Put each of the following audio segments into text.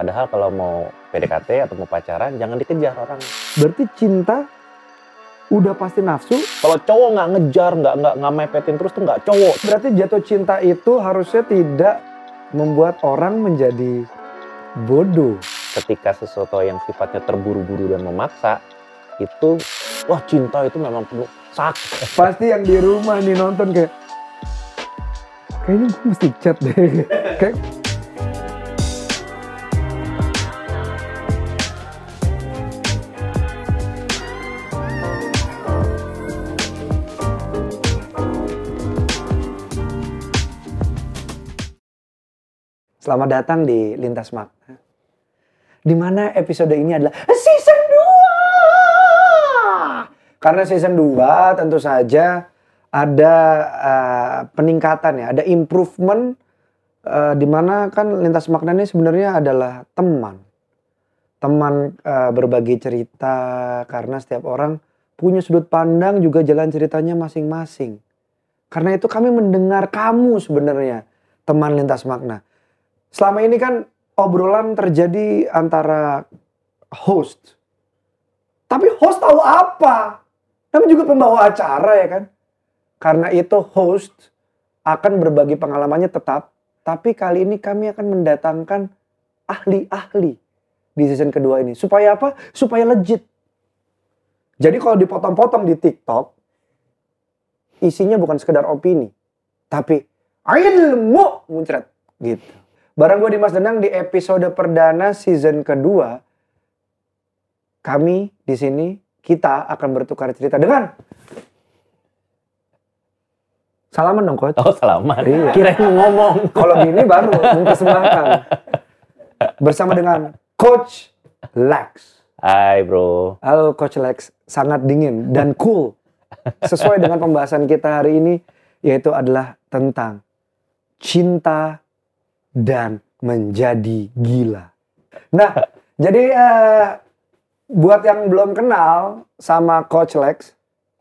Padahal kalau mau PDKT atau mau pacaran jangan dikejar orang. Berarti cinta udah pasti nafsu. Kalau cowok nggak ngejar, nggak nggak nggak mepetin terus tuh nggak cowok. Berarti jatuh cinta itu harusnya tidak membuat orang menjadi bodoh. Ketika sesuatu yang sifatnya terburu-buru dan memaksa, itu wah cinta itu memang penuh sakit. Pasti yang di rumah nih nonton kayak kayaknya gue mesti chat deh. kayak Selamat datang di Lintas Makna. Di mana episode ini adalah season 2. Karena season 2 tentu saja ada uh, peningkatan ya, ada improvement uh, di mana kan Lintas Makna ini sebenarnya adalah teman. Teman uh, berbagi cerita karena setiap orang punya sudut pandang juga jalan ceritanya masing-masing. Karena itu kami mendengar kamu sebenarnya teman Lintas Makna selama ini kan obrolan terjadi antara host. Tapi host tahu apa? Tapi juga pembawa acara ya kan. Karena itu host akan berbagi pengalamannya tetap. Tapi kali ini kami akan mendatangkan ahli-ahli di season kedua ini. Supaya apa? Supaya legit. Jadi kalau dipotong-potong di TikTok, isinya bukan sekedar opini. Tapi ilmu muncrat gitu. Barang gue Dimas Denang di episode perdana season kedua. Kami di sini kita akan bertukar cerita dengan Salaman dong coach. Oh salaman. Iya. Kira mau ngomong. Kalau gini baru mempersembahkan. Bersama dengan Coach Lex. Hai bro. Halo Coach Lex, sangat dingin dan cool. Sesuai dengan pembahasan kita hari ini yaitu adalah tentang cinta dan menjadi gila. Nah, jadi uh, buat yang belum kenal sama Coach Lex,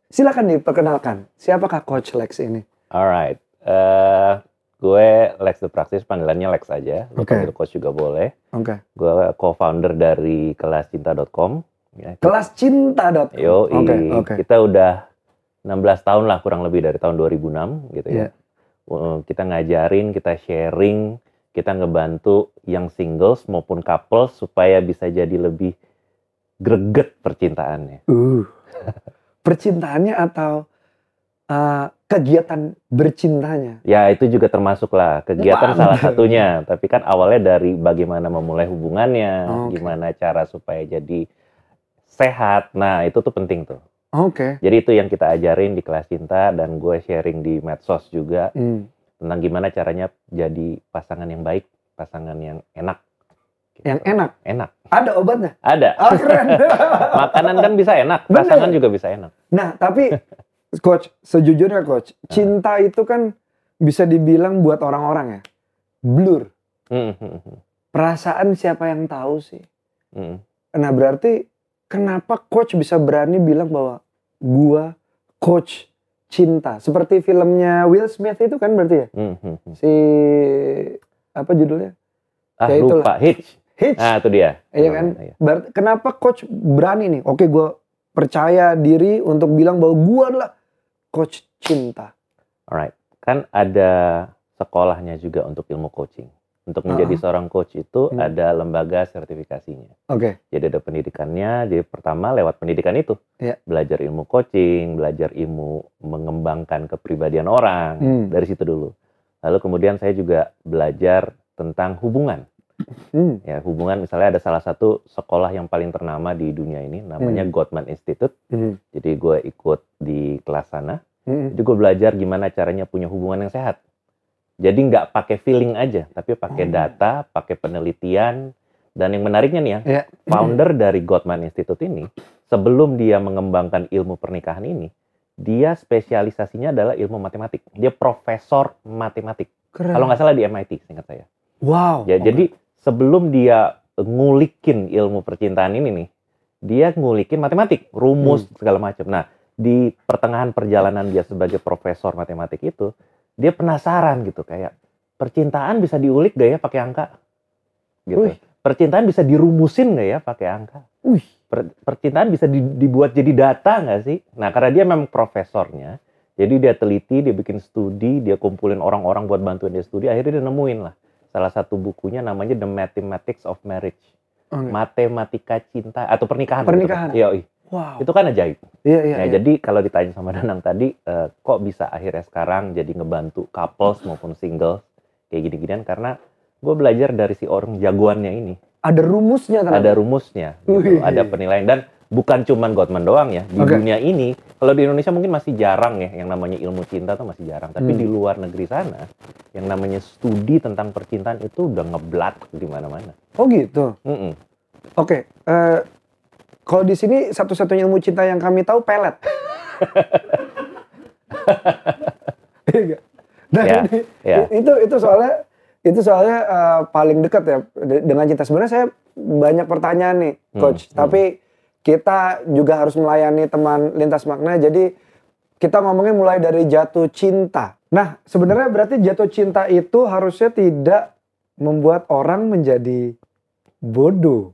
silakan diperkenalkan. Siapakah Coach Lex ini? Alright, uh, gue Lex the Practice, panggilannya Lex aja. Oke. panggil Coach juga boleh. Oke. Gue co-founder dari kelascinta.com. Ya, Kelas cinta dot. Yo, Oke, oke. kita udah 16 tahun lah kurang lebih dari tahun 2006 gitu Iya. ya. Uh, Kita ngajarin, kita sharing, kita ngebantu yang singles maupun couple supaya bisa jadi lebih greget percintaannya. Uh. Percintaannya atau uh, kegiatan bercintanya? Ya itu juga termasuk lah kegiatan Mantap. salah satunya. Tapi kan awalnya dari bagaimana memulai hubungannya, Oke. gimana cara supaya jadi sehat. Nah itu tuh penting tuh. Oke. Jadi itu yang kita ajarin di kelas cinta dan gue sharing di medsos juga Hmm. Tentang gimana caranya jadi pasangan yang baik, pasangan yang enak. Gitu. Yang enak. Enak. Ada obatnya. Ada. Oh, keren. Makanan kan bisa enak, Bener. pasangan juga bisa enak. Nah, tapi coach, sejujurnya coach, cinta itu kan bisa dibilang buat orang-orang ya. Blur. Hmm, hmm, hmm, Perasaan siapa yang tahu sih? Nah, berarti kenapa coach bisa berani bilang bahwa gua coach cinta? Seperti filmnya Will Smith itu kan berarti ya? Hmm, hmm, hmm. Si apa judulnya? Ah Ya, itulah. lupa Hitch. Hitch. Nah itu dia. Iya kan? Iya. Berarti kenapa coach berani nih? Oke, gua percaya diri untuk bilang bahwa gua adalah coach cinta. Alright, kan ada sekolahnya juga untuk ilmu coaching. Untuk menjadi Ah. seorang coach itu Hmm. ada lembaga sertifikasinya. Oke. Jadi ada pendidikannya. Jadi pertama lewat pendidikan itu Iya. belajar ilmu coaching, belajar ilmu mengembangkan kepribadian orang Hmm. dari situ dulu. Lalu kemudian saya juga belajar tentang hubungan. Hmm. Ya hubungan misalnya ada salah satu sekolah yang paling ternama di dunia ini namanya Hmm. Gottman Institute. Hmm. Jadi gue ikut di kelas sana. Hmm. Jadi gue belajar gimana caranya punya hubungan yang sehat. Jadi nggak pakai feeling aja, tapi pakai Oh. data, pakai penelitian. Dan yang menariknya nih ya, Iya. founder dari Gottman Institute ini, sebelum dia mengembangkan ilmu pernikahan ini, dia spesialisasinya adalah ilmu matematik. Dia profesor matematik. Keren. Kalau nggak salah di MIT, seingat saya. Wow. Ya, Oke. Jadi sebelum dia ngulikin ilmu percintaan ini nih, dia ngulikin matematik, rumus Hmm. segala macam. Nah, di pertengahan perjalanan dia sebagai profesor matematik itu, dia penasaran gitu kayak percintaan bisa diulik gak ya pakai angka? Gitu. Wih. percintaan bisa dirumusin nggak ya pakai angka? Wih. Per- percintaan bisa di- dibuat jadi data nggak sih? Nah, karena dia memang profesornya, jadi dia teliti, dia bikin studi, dia kumpulin orang-orang buat bantuin dia studi, akhirnya dia nemuin lah salah satu bukunya namanya The Mathematics of Marriage, Oke. matematika cinta atau pernikahan. Pernikahan. Gitu. Yoi. Wow. Itu kan ajaib. Iya iya. Nah, iya. jadi kalau ditanya sama Danang tadi, eh, kok bisa akhirnya sekarang jadi ngebantu couples maupun singles kayak gini-ginian karena gue belajar dari si orang jagoannya ini. Ada rumusnya ternyata. Ada rumusnya, gitu. Wih. ada penilaian dan bukan cuman Gottman doang ya. Di Oke. dunia ini, kalau di Indonesia mungkin masih jarang ya yang namanya ilmu cinta tuh masih jarang. Tapi Hmm. di luar negeri sana, yang namanya studi tentang percintaan itu udah ngeblat di mana-mana. Oh gitu. Mm-mm. Oke. eh, kalau di sini satu-satunya ilmu cinta yang kami tahu pelet. Iya? Nah, Ya, ini- ya. itu itu soalnya itu soalnya eh, paling dekat ya de- dengan cinta. Sebenarnya saya banyak pertanyaan nih, Hmm, coach. hmm. Tapi kita juga harus melayani teman lintas makna. Jadi kita ngomongin mulai dari jatuh cinta. Nah, sebenarnya berarti jatuh cinta itu harusnya tidak membuat orang menjadi bodoh.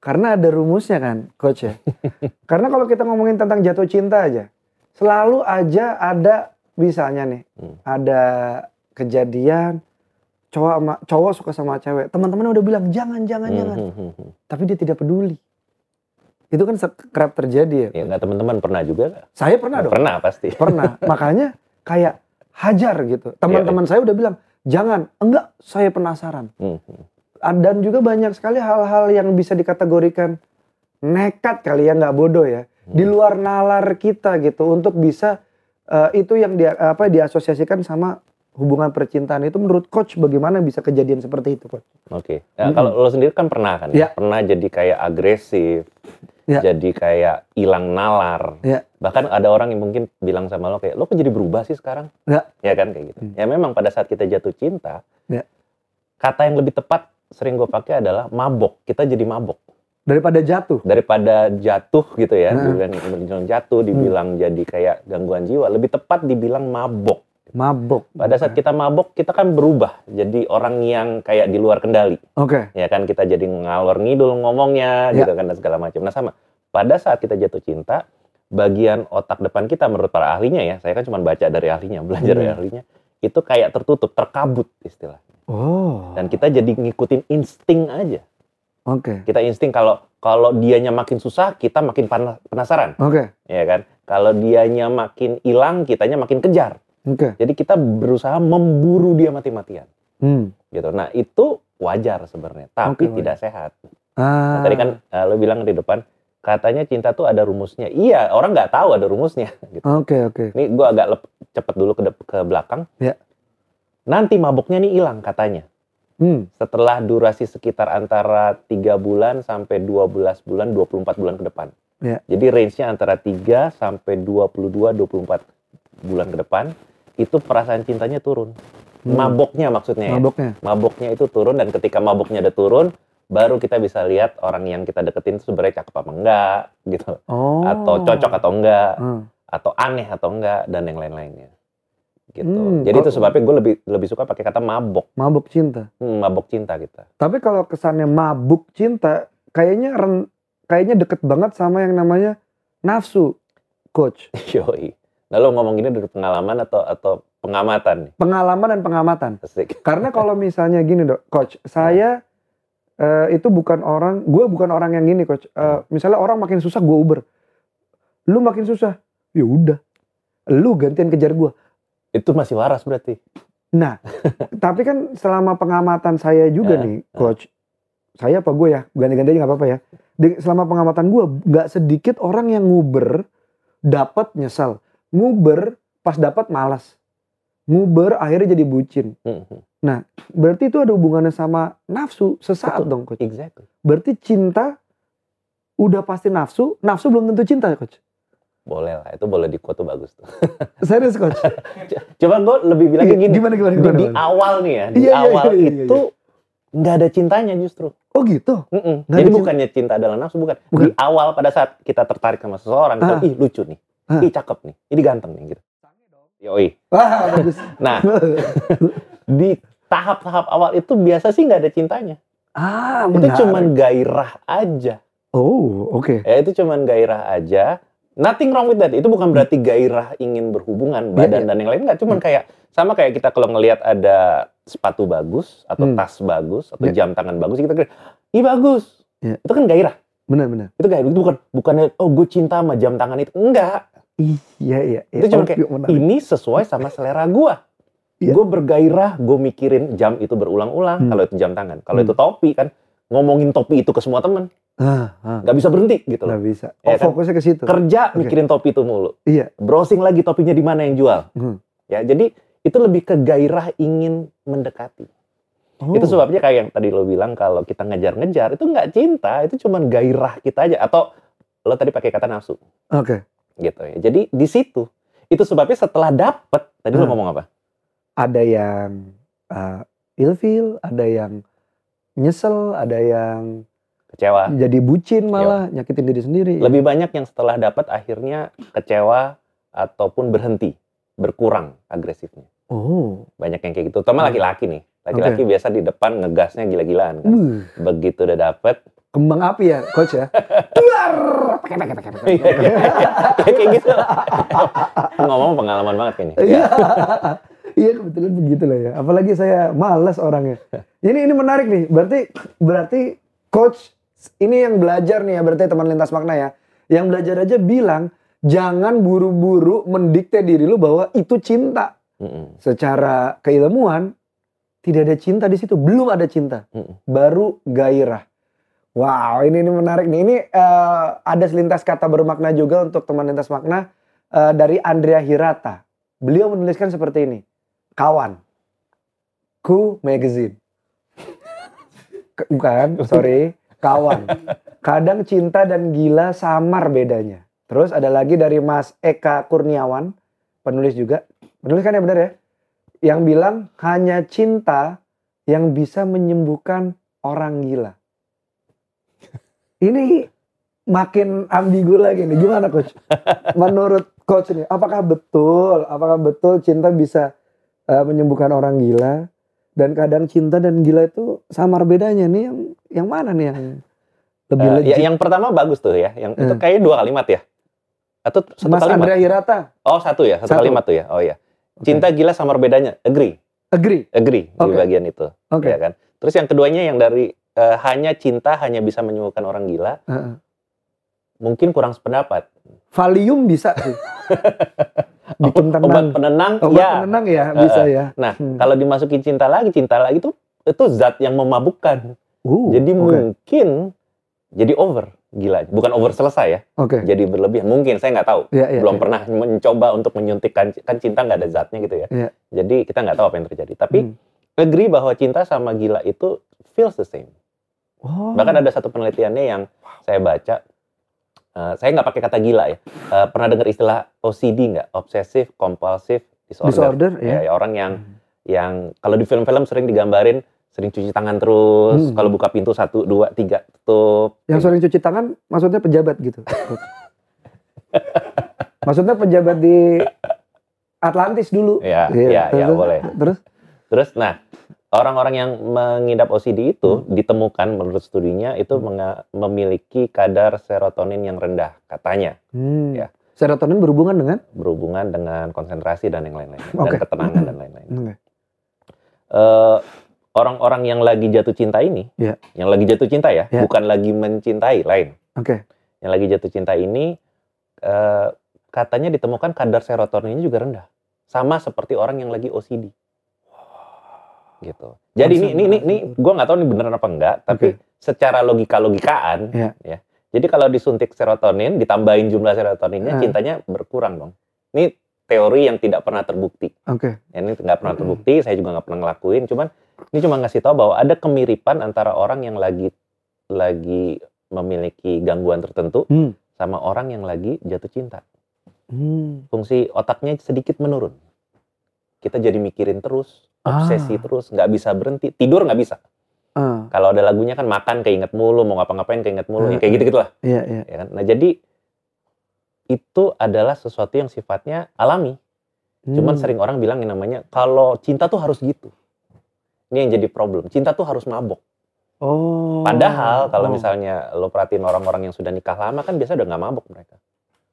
Karena ada rumusnya kan, coach ya. Karena kalau kita ngomongin tentang jatuh cinta aja, selalu aja ada misalnya nih, Hmm. ada kejadian cowok sama, cowok suka sama cewek, teman-teman udah bilang jangan jangan jangan, Hmm, hmm, hmm. tapi dia tidak peduli. Itu kan kerap terjadi ya. Ya nggak teman-teman pernah juga nggak? Saya pernah dong, Pernah pasti. pernah. Makanya kayak hajar gitu. Teman-teman saya udah bilang jangan, enggak, saya penasaran. Hmm, hmm. Dan juga banyak sekali hal-hal yang bisa dikategorikan nekat kali ya nggak bodoh ya di luar nalar kita gitu untuk bisa eh, itu yang dia apa diasosiasikan sama hubungan percintaan itu menurut coach bagaimana bisa kejadian seperti itu coach? Oke. Ya, Mm-mm. Kalau lo sendiri kan pernah kan? Ya. Pernah jadi kayak agresif, Ya. jadi kayak hilang nalar. Ya. Bahkan ada orang yang mungkin bilang sama lo kayak, lo kok jadi berubah sih sekarang? Ya. Ya kan kayak gitu. Hmm. Ya memang pada saat kita jatuh cinta, Ya. kata yang lebih tepat sering gue pakai adalah mabok. Kita jadi mabok. Daripada jatuh. Daripada jatuh gitu ya, Nah. dibilang, dibilang jatuh, dibilang jadi kayak gangguan jiwa. Lebih tepat dibilang mabok. Mabok. Pada saat kita mabok, kita kan berubah jadi orang yang kayak di luar kendali. Oke. ya kan kita jadi ngalor ngidul ngomongnya Ya. gitu kan dan segala macam. Nah sama pada saat kita jatuh cinta, bagian otak depan kita menurut para ahlinya ya, saya kan cuma baca dari ahlinya, belajar dari Hmm. ahlinya, itu kayak tertutup, terkabut istilah. Oh. Dan kita jadi ngikutin insting aja. Oke. Kita insting kalau kalau dianya makin susah, kita makin penasaran, Oke. ya kan? Kalau dianya makin hilang, kitanya makin kejar. Oke. Jadi kita berusaha memburu dia mati-matian, Hmm. gitu. Nah itu wajar sebenarnya, tapi Oke, tidak sehat. Ah. Nah, tadi kan uh, lo bilang di depan katanya cinta tuh ada rumusnya. Iya, orang nggak tahu ada rumusnya. Gitu. Oke oke. Ini gue agak lep- cepet dulu ke, ke belakang. Ya. Nanti mabuknya nih hilang katanya. Hmm. Setelah durasi sekitar antara 3 bulan sampai 12 bulan, 24 bulan ke depan. Ya. Jadi range-nya antara 3 sampai 22, 24 bulan ke depan. Itu perasaan cintanya turun. Hmm. Maboknya maksudnya ya Maboknya. maboknya itu turun dan ketika maboknya udah turun baru kita bisa lihat orang yang kita deketin itu sebenarnya cakep apa enggak gitu Oh. atau cocok atau enggak Hmm. atau aneh atau enggak dan yang lain-lainnya gitu Hmm, jadi itu sebabnya gue lebih lebih suka pakai kata mabok Mabuk cinta. Hmm, mabok cinta kita Tapi kalau kesannya mabuk cinta, kayaknya ren, kayaknya deket banget sama yang namanya nafsu, coach. yoi lalu ngomong gini dari pengalaman atau atau pengamatan nih Pengalaman dan pengamatan. asik Karena kalau misalnya gini dok, coach, saya eh, itu bukan orang, gue bukan orang yang gini, coach. Eh, misalnya orang makin susah, gue uber. Lu makin susah, ya udah. Lu gantian kejar gue. itu masih waras berarti Nah, tapi kan selama pengamatan saya juga Ya, nih, coach. Saya apa gue ya, ganti-ganti aja nggak apa-apa ya. Di, selama pengamatan gue, nggak sedikit orang yang nguber dapat nyesal, nguber pas dapat malas, nguber akhirnya jadi bucin. Hmm, hmm. Berarti itu ada hubungannya sama nafsu sesaat Betul. dong, coach. exactly Berarti cinta udah pasti nafsu, nafsu belum tentu cinta, coach. boleh lah itu boleh di tuh bagus tuh Serius, coach. coba gue lebih bilang Iya, gini gimana gimana di, gimana? di gimana? awal nih ya, di Iya, iya, awal iya, iya, itu nggak ada cintanya justru. Oh gitu. Mm-mm. Nggak Jadi ada bukannya cinta adalah nafsu, bukan. Bukan. Di awal pada saat kita tertarik sama seseorang, kita, Ah. ih lucu nih, Ah. ih cakep nih, ini ganteng nih gitu. Yoi. Wah, bagus. Nah, di tahap-tahap awal itu biasa sih nggak ada cintanya. Ah, Itu menarik. cuman gairah aja. Oh, oke. Ya itu cuman gairah aja. Nothing wrong with that. Itu bukan berarti gairah ingin berhubungan badan iya. dan yang lain nggak. Cuman kayak sama kayak kita kalau ngelihat ada sepatu bagus atau Hmm. tas bagus atau Iya. jam tangan bagus kita kira, ih bagus. Iya. Itu kan gairah. Benar-benar. Itu gairah. Itu bukan bukannya oh gue cinta sama jam tangan itu. Enggak. Iya, iya. iya. Itu cuma Oke, kayak menarik. ini sesuai sama selera gua. Iya. Gue bergairah, gue mikirin jam itu berulang-ulang. Hmm. Kalau itu jam tangan, kalau Hmm. itu topi kan ngomongin topi itu ke semua temen, Ah, ah. nggak bisa berhenti gitu loh. Nggak bisa. Ya Oh, kan? fokusnya ke situ. Kerja Oke. mikirin topi itu mulu. Iya. Browsing lagi topinya di mana yang jual. Hmm. Ya, jadi itu lebih ke gairah ingin mendekati. Oh. Itu sebabnya kayak yang tadi lo bilang kalau kita ngejar-ngejar itu nggak cinta, itu cuman gairah kita aja. Atau lo tadi pakai kata nafsu, Oke. gitu ya. Jadi di situ itu sebabnya setelah dapet, tadi lo Hmm. ngomong apa? Ada yang uh, ilfil, ada yang nyesel, ada yang Kecewa. jadi bucin malah, nyakitin diri sendiri. Lebih banyak yang setelah dapat akhirnya kecewa ataupun berhenti, berkurang agresifnya. Oh. Banyak yang kayak gitu. Terutama laki-laki nih. Laki-laki biasa di depan ngegasnya gila-gilaan kan. Wuh, Begitu udah dapet, kembang api ya, coach ya. Duar. Iya, iya, iya. Ya, kayak gitu. Ngomong pengalaman banget kayaknya. Iya. Iya kebetulan begitu lah ya. Apalagi saya malas orangnya. Ini ini menarik nih. Berarti berarti coach ini yang belajar nih ya berarti teman lintas makna ya. Yang belajar aja bilang jangan buru-buru mendikte diri lu bahwa itu cinta. Mm-mm. Secara keilmuan tidak ada cinta di situ, belum ada cinta. Mm-mm. Baru gairah. Wow, ini ini menarik nih. Ini eh, ada selintas kata bermakna juga untuk teman lintas makna eh, dari Andrea Hirata. Beliau menuliskan seperti ini. Kawan. Ku Magazine. Bukan, sorry. Kawan. Kadang cinta dan gila samar bedanya. Terus ada lagi dari Mas Eka Kurniawan, penulis juga. Penulis kan ya benar ya? Yang bilang hanya cinta yang bisa menyembuhkan orang gila. Ini makin ambigu lagi nih. Gimana coach? Menurut coach ini, apakah betul? Apakah betul cinta bisa eh, menyembuhkan orang gila? Dan kadang cinta dan gila itu samar bedanya nih yang yang mana nih yang lebih Eh, legit? ya, yang pertama bagus tuh ya. Yang itu Hmm. kayaknya dua kalimat ya. Atau satu Mas kalimat? Andrea Hirata, Oh satu ya, satu, Satu. kalimat tuh ya. Oh iya. Cinta gila samar bedanya. Agree, agree? agree di Oke. bagian itu. Oke. Ya kan. Terus yang keduanya yang dari eh, hanya cinta hanya bisa menyembuhkan orang gila, Heeh. mungkin kurang sependapat. Valium bisa sih. Bikin tenang. Obat penenang, Obat ya. penenang ya bisa ya. Nah, Hmm. kalau dimasukin cinta lagi, cinta lagi tuh itu zat yang memabukkan. Uh, jadi oke. mungkin jadi over, gila. Bukan over selesai ya, Oke. jadi berlebihan. Mungkin saya nggak tahu. Ya, ya, Belum ya. pernah mencoba untuk menyuntikkan kan cinta nggak ada zatnya gitu ya. Iya. Jadi kita nggak tahu apa yang terjadi. Tapi Hmm. agree bahwa cinta sama gila itu feels the same. Oh. Bahkan ada satu penelitiannya yang saya baca, eh, saya nggak pakai kata gila ya. Eh, pernah dengar istilah OCD nggak? Obsessive Compulsive Disorder. disorder Ya, ya. ya, orang yang yang kalau di film-film sering digambarin sering cuci tangan terus, Hmm. kalau buka pintu satu dua tiga tutup. Yang sering cuci tangan maksudnya pejabat gitu. maksudnya pejabat di Atlantis dulu. Ya, Iya, ya, ya boleh. Terus Terus, nah orang-orang yang mengidap OCD itu Hmm. ditemukan menurut studinya itu menga- memiliki kadar serotonin yang rendah katanya hmm, Ya. serotonin berhubungan dengan berhubungan dengan konsentrasi dan yang lain-lain Oke. dan ketenangan dan lain-lain. Eh, orang-orang yang lagi jatuh cinta ini, Iya. yang lagi jatuh cinta ya, Iya. bukan lagi mencintai lain. Oke. Yang lagi jatuh cinta ini eh, katanya ditemukan kadar serotoninnya juga rendah, sama seperti orang yang lagi OCD. Gitu. Jadi ini ini ini, ini gue nggak tahu ini bener apa enggak, tapi Oke. secara logika logikaan, Iya. ya. Jadi kalau disuntik serotonin, ditambahin jumlah serotoninnya, Ah. cintanya berkurang dong. Ini teori yang tidak pernah terbukti. Oke. Ya, ini nggak pernah terbukti, saya juga nggak pernah ngelakuin. Cuman ini cuma ngasih tahu bahwa ada kemiripan antara orang yang lagi lagi memiliki gangguan tertentu Hmm. sama orang yang lagi jatuh cinta. Hmm. Fungsi otaknya sedikit menurun. Kita jadi mikirin terus, obsesi Ah. terus, nggak bisa berhenti. Tidur nggak bisa. Ah, Kalau ada lagunya kan makan keinget mulu, mau ngapa-ngapain keinget mulu, Hmm. ya kayak gitu gitulah. iya iya. Ya kan? Nah jadi itu adalah sesuatu yang sifatnya alami. Cuman Hmm. sering orang bilang yang namanya kalau cinta tuh harus gitu. Ini yang jadi problem. Cinta tuh harus mabok. Oh. Padahal kalau Oh. misalnya lo perhatiin orang-orang yang sudah nikah lama kan biasa udah nggak mabuk mereka.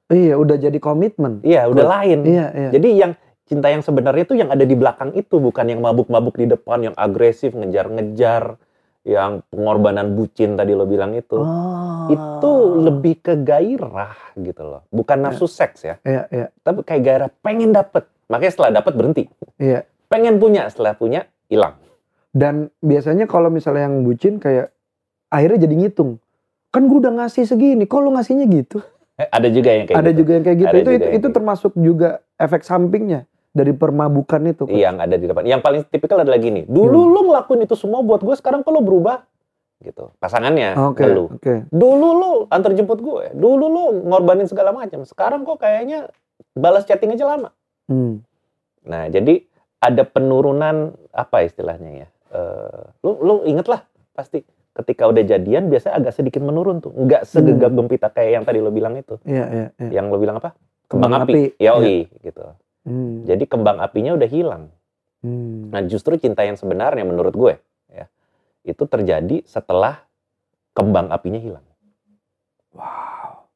Iya, udah jadi komitmen. Iya, udah Betul. lain. Iya, iya. Jadi yang cinta yang sebenarnya itu yang ada di belakang itu bukan yang mabuk-mabuk di depan, yang agresif, ngejar-ngejar, yang pengorbanan bucin tadi lo bilang itu. Oh. Itu lebih ke gairah gitu loh. Bukan nafsu seks ya, Iya, iya, tapi kayak gairah pengen dapet. Makanya setelah dapet berhenti. iya. Pengen punya, setelah punya hilang. Dan biasanya kalau misalnya yang bucin kayak akhirnya jadi ngitung. Kan gue udah ngasih segini, kok lu ngasihnya gitu? Eh, ada juga yang kayak Ada gitu. juga yang kayak gitu. Ada Itu itu, itu kayak termasuk juga efek sampingnya dari permabukan itu. Coach. yang ada di depan. Yang paling tipikal adalah gini. Dulu Hmm. lu ngelakuin itu semua buat gue, sekarang kok lu berubah? Gitu. Pasangannya, lu. oke. Dulu lu antar jemput gue. Dulu lu ngorbanin segala macam. Sekarang kok kayaknya balas chatting aja lama. Hmm. Nah, jadi ada penurunan apa istilahnya ya? Eh, lu lu inget lah pasti ketika udah jadian biasanya agak sedikit menurun tuh. Nggak segegap gempita kayak yang tadi lo bilang itu. Iya, iya, iya. Yang lo bilang apa? Kembang Kembang, api. api. Yoi, gitu. Hmm. Jadi kembang apinya udah hilang. Hmm. Nah, justru cinta yang sebenarnya menurut gue ya, itu terjadi setelah kembang apinya hilang. Wow.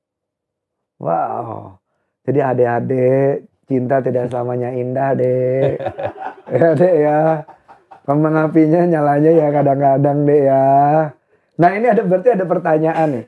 Wow. Jadi adik-adik, cinta tidak selamanya indah, dek. ya, dek ya. Kembang apinya nyalanya ya kadang-kadang, dek ya. Nah, ini ada berarti ada pertanyaan nih.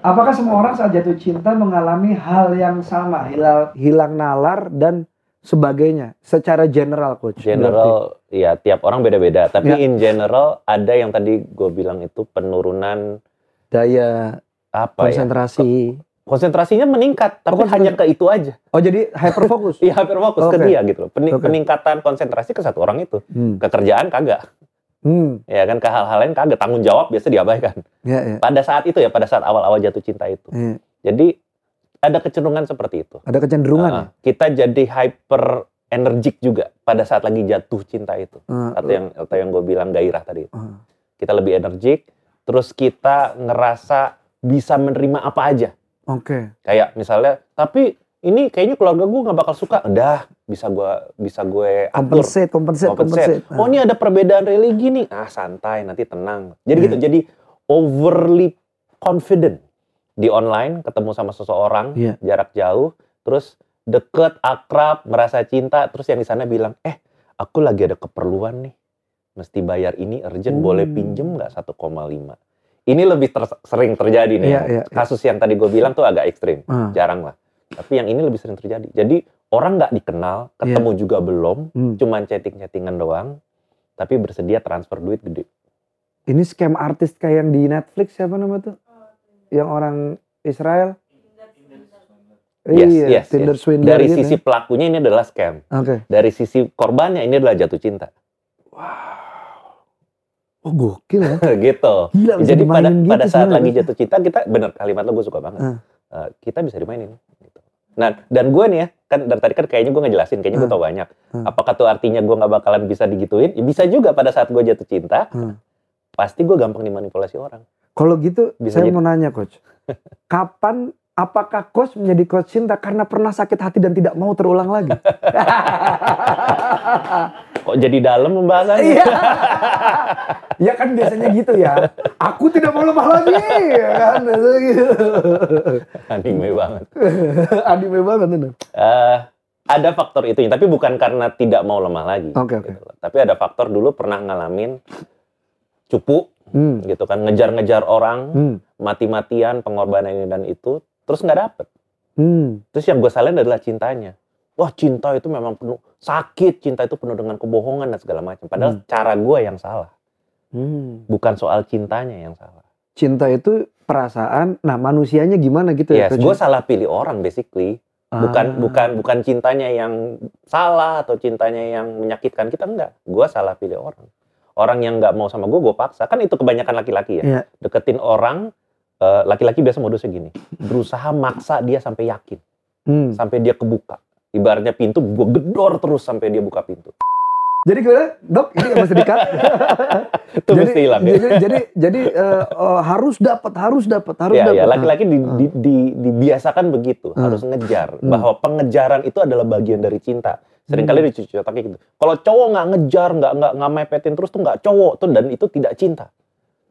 Apakah semua orang saat jatuh cinta mengalami hal yang sama, hilang, hilang nalar dan sebagainya, secara general, coach? berarti? General, ya tiap orang beda-beda. Tapi Ya. in general ada yang tadi gue bilang itu penurunan daya apa ya? konsentrasi. Konsentrasinya meningkat, tapi Oh, konsentrasi. hanya ke itu aja. Oh, jadi hyperfokus. Iya, hampir fokus ke dia gitu loh. Oke. Peningkatan konsentrasi ke satu orang itu. Hmm. Kekerjaan kagak. Hmm. Ya kan ke hal-hal lain kagak. Tanggung jawab biasa diabaikan. Ya, ya. Pada saat itu ya, pada saat awal-awal jatuh cinta itu. ya. Jadi ada kecenderungan seperti itu. Ada kecenderungan. Ah, kita jadi hyper energik juga pada saat lagi jatuh cinta itu. ya? Atau yang atau yang gue bilang gairah tadi. Ah. Kita lebih energik, terus kita ngerasa bisa menerima apa aja. Oke. Kayak misalnya, tapi ini kayaknya keluarga gue nggak bakal suka. Udah, bisa gue bisa gue atur. Compensate, compensate, Compensate. compensate. Oh ini ada perbedaan religi nih. Ah santai, nanti tenang. Jadi Iya. gitu. Jadi overly confident di online, ketemu sama seseorang, Iya. jarak jauh, terus deket, akrab, merasa cinta, terus yang di sana bilang, eh aku lagi ada keperluan nih, mesti bayar ini urgent, Hmm. boleh pinjem nggak 1,5? Ini lebih ter- sering terjadi nih. Iya, iya, iya. Kasus yang tadi gue bilang tuh agak ekstrim, Ah. jarang lah. Tapi yang ini lebih sering terjadi. Jadi orang nggak dikenal, ketemu juga belum, Hmm. cuman chatting-chattingan doang, tapi bersedia transfer duit gede. Ini scam artis kayak yang di Netflix siapa nama tuh? Yang orang Israel? Yes, iya, yes, Tinder yes. swindler Dari gitu sisi ya. pelakunya ini adalah scam. Oke. Dari sisi korbannya ini adalah jatuh cinta. Oh gokil ya. gitu. Gila Jadi pada dimainin pada gitu saat lagi jatuh cinta kita bener kalimat lo gue suka banget. Ah. Eh, kita bisa dimainin. Gitu. Nah dan gue nih ya kan dari tadi kan kayaknya gue ngejelasin, kayaknya gue Ah. tau banyak. Ah. Apakah tuh artinya gue nggak bakalan bisa digituin? Ya, bisa juga pada saat gue jatuh cinta, Ah. pasti gue gampang dimanipulasi orang. Kalau gitu Bisa saya jadi. mau nanya coach. Kapan apakah coach menjadi coach cinta karena pernah sakit hati dan tidak mau terulang lagi? Kok jadi dalam pembahasannya? Iya. ya kan biasanya gitu ya. Aku tidak mau lemah lagi, ya kan? Gitu. Anime banget. Anime banget. Eh, ada faktor itunya, tapi bukan karena tidak mau lemah lagi. Oke, oke. gitu loh. Tapi ada faktor dulu pernah ngalamin cupu Hmm. gitu kan, ngejar-ngejar orang, Hmm. mati-matian, pengorbanan ini dan itu, terus nggak dapet. Hmm. Terus yang gue salin adalah cintanya. Wah cinta itu memang penuh sakit, cinta itu penuh dengan kebohongan dan segala macam. Padahal Hmm. cara gue yang salah, Hmm. bukan soal cintanya yang salah. Cinta itu perasaan. Nah, manusianya gimana gitu ya? Yes, Coach? gue salah pilih orang basically. Bukan Ah. bukan bukan cintanya yang salah atau cintanya yang menyakitkan kita enggak. Gue salah pilih orang. Orang yang nggak mau sama gue, gue paksa. Kan itu kebanyakan laki-laki ya. Iya. Deketin orang, eh, laki-laki biasa modusnya gini. Berusaha maksa dia sampai yakin. Hmm. Sampai dia kebuka. Ibaratnya pintu, gue gedor terus sampai dia buka pintu. Jadi gimana, dok? Ini yang mesti dikat. Itu jadi, mesti hilang ya. Jadi, jadi, jadi, eh, eh, harus dapat, harus dapat, harus Ya, dapat. ya, laki-laki di- Ah. di- di- dibiasakan begitu, Ah. harus ngejar. Hmm. Bahwa pengejaran itu adalah bagian dari cinta. Seringkali Hmm. dicuci otaknya gitu. Kalau cowok nggak ngejar, nggak nggak nggak mepetin terus tuh nggak cowok tuh dan itu tidak cinta.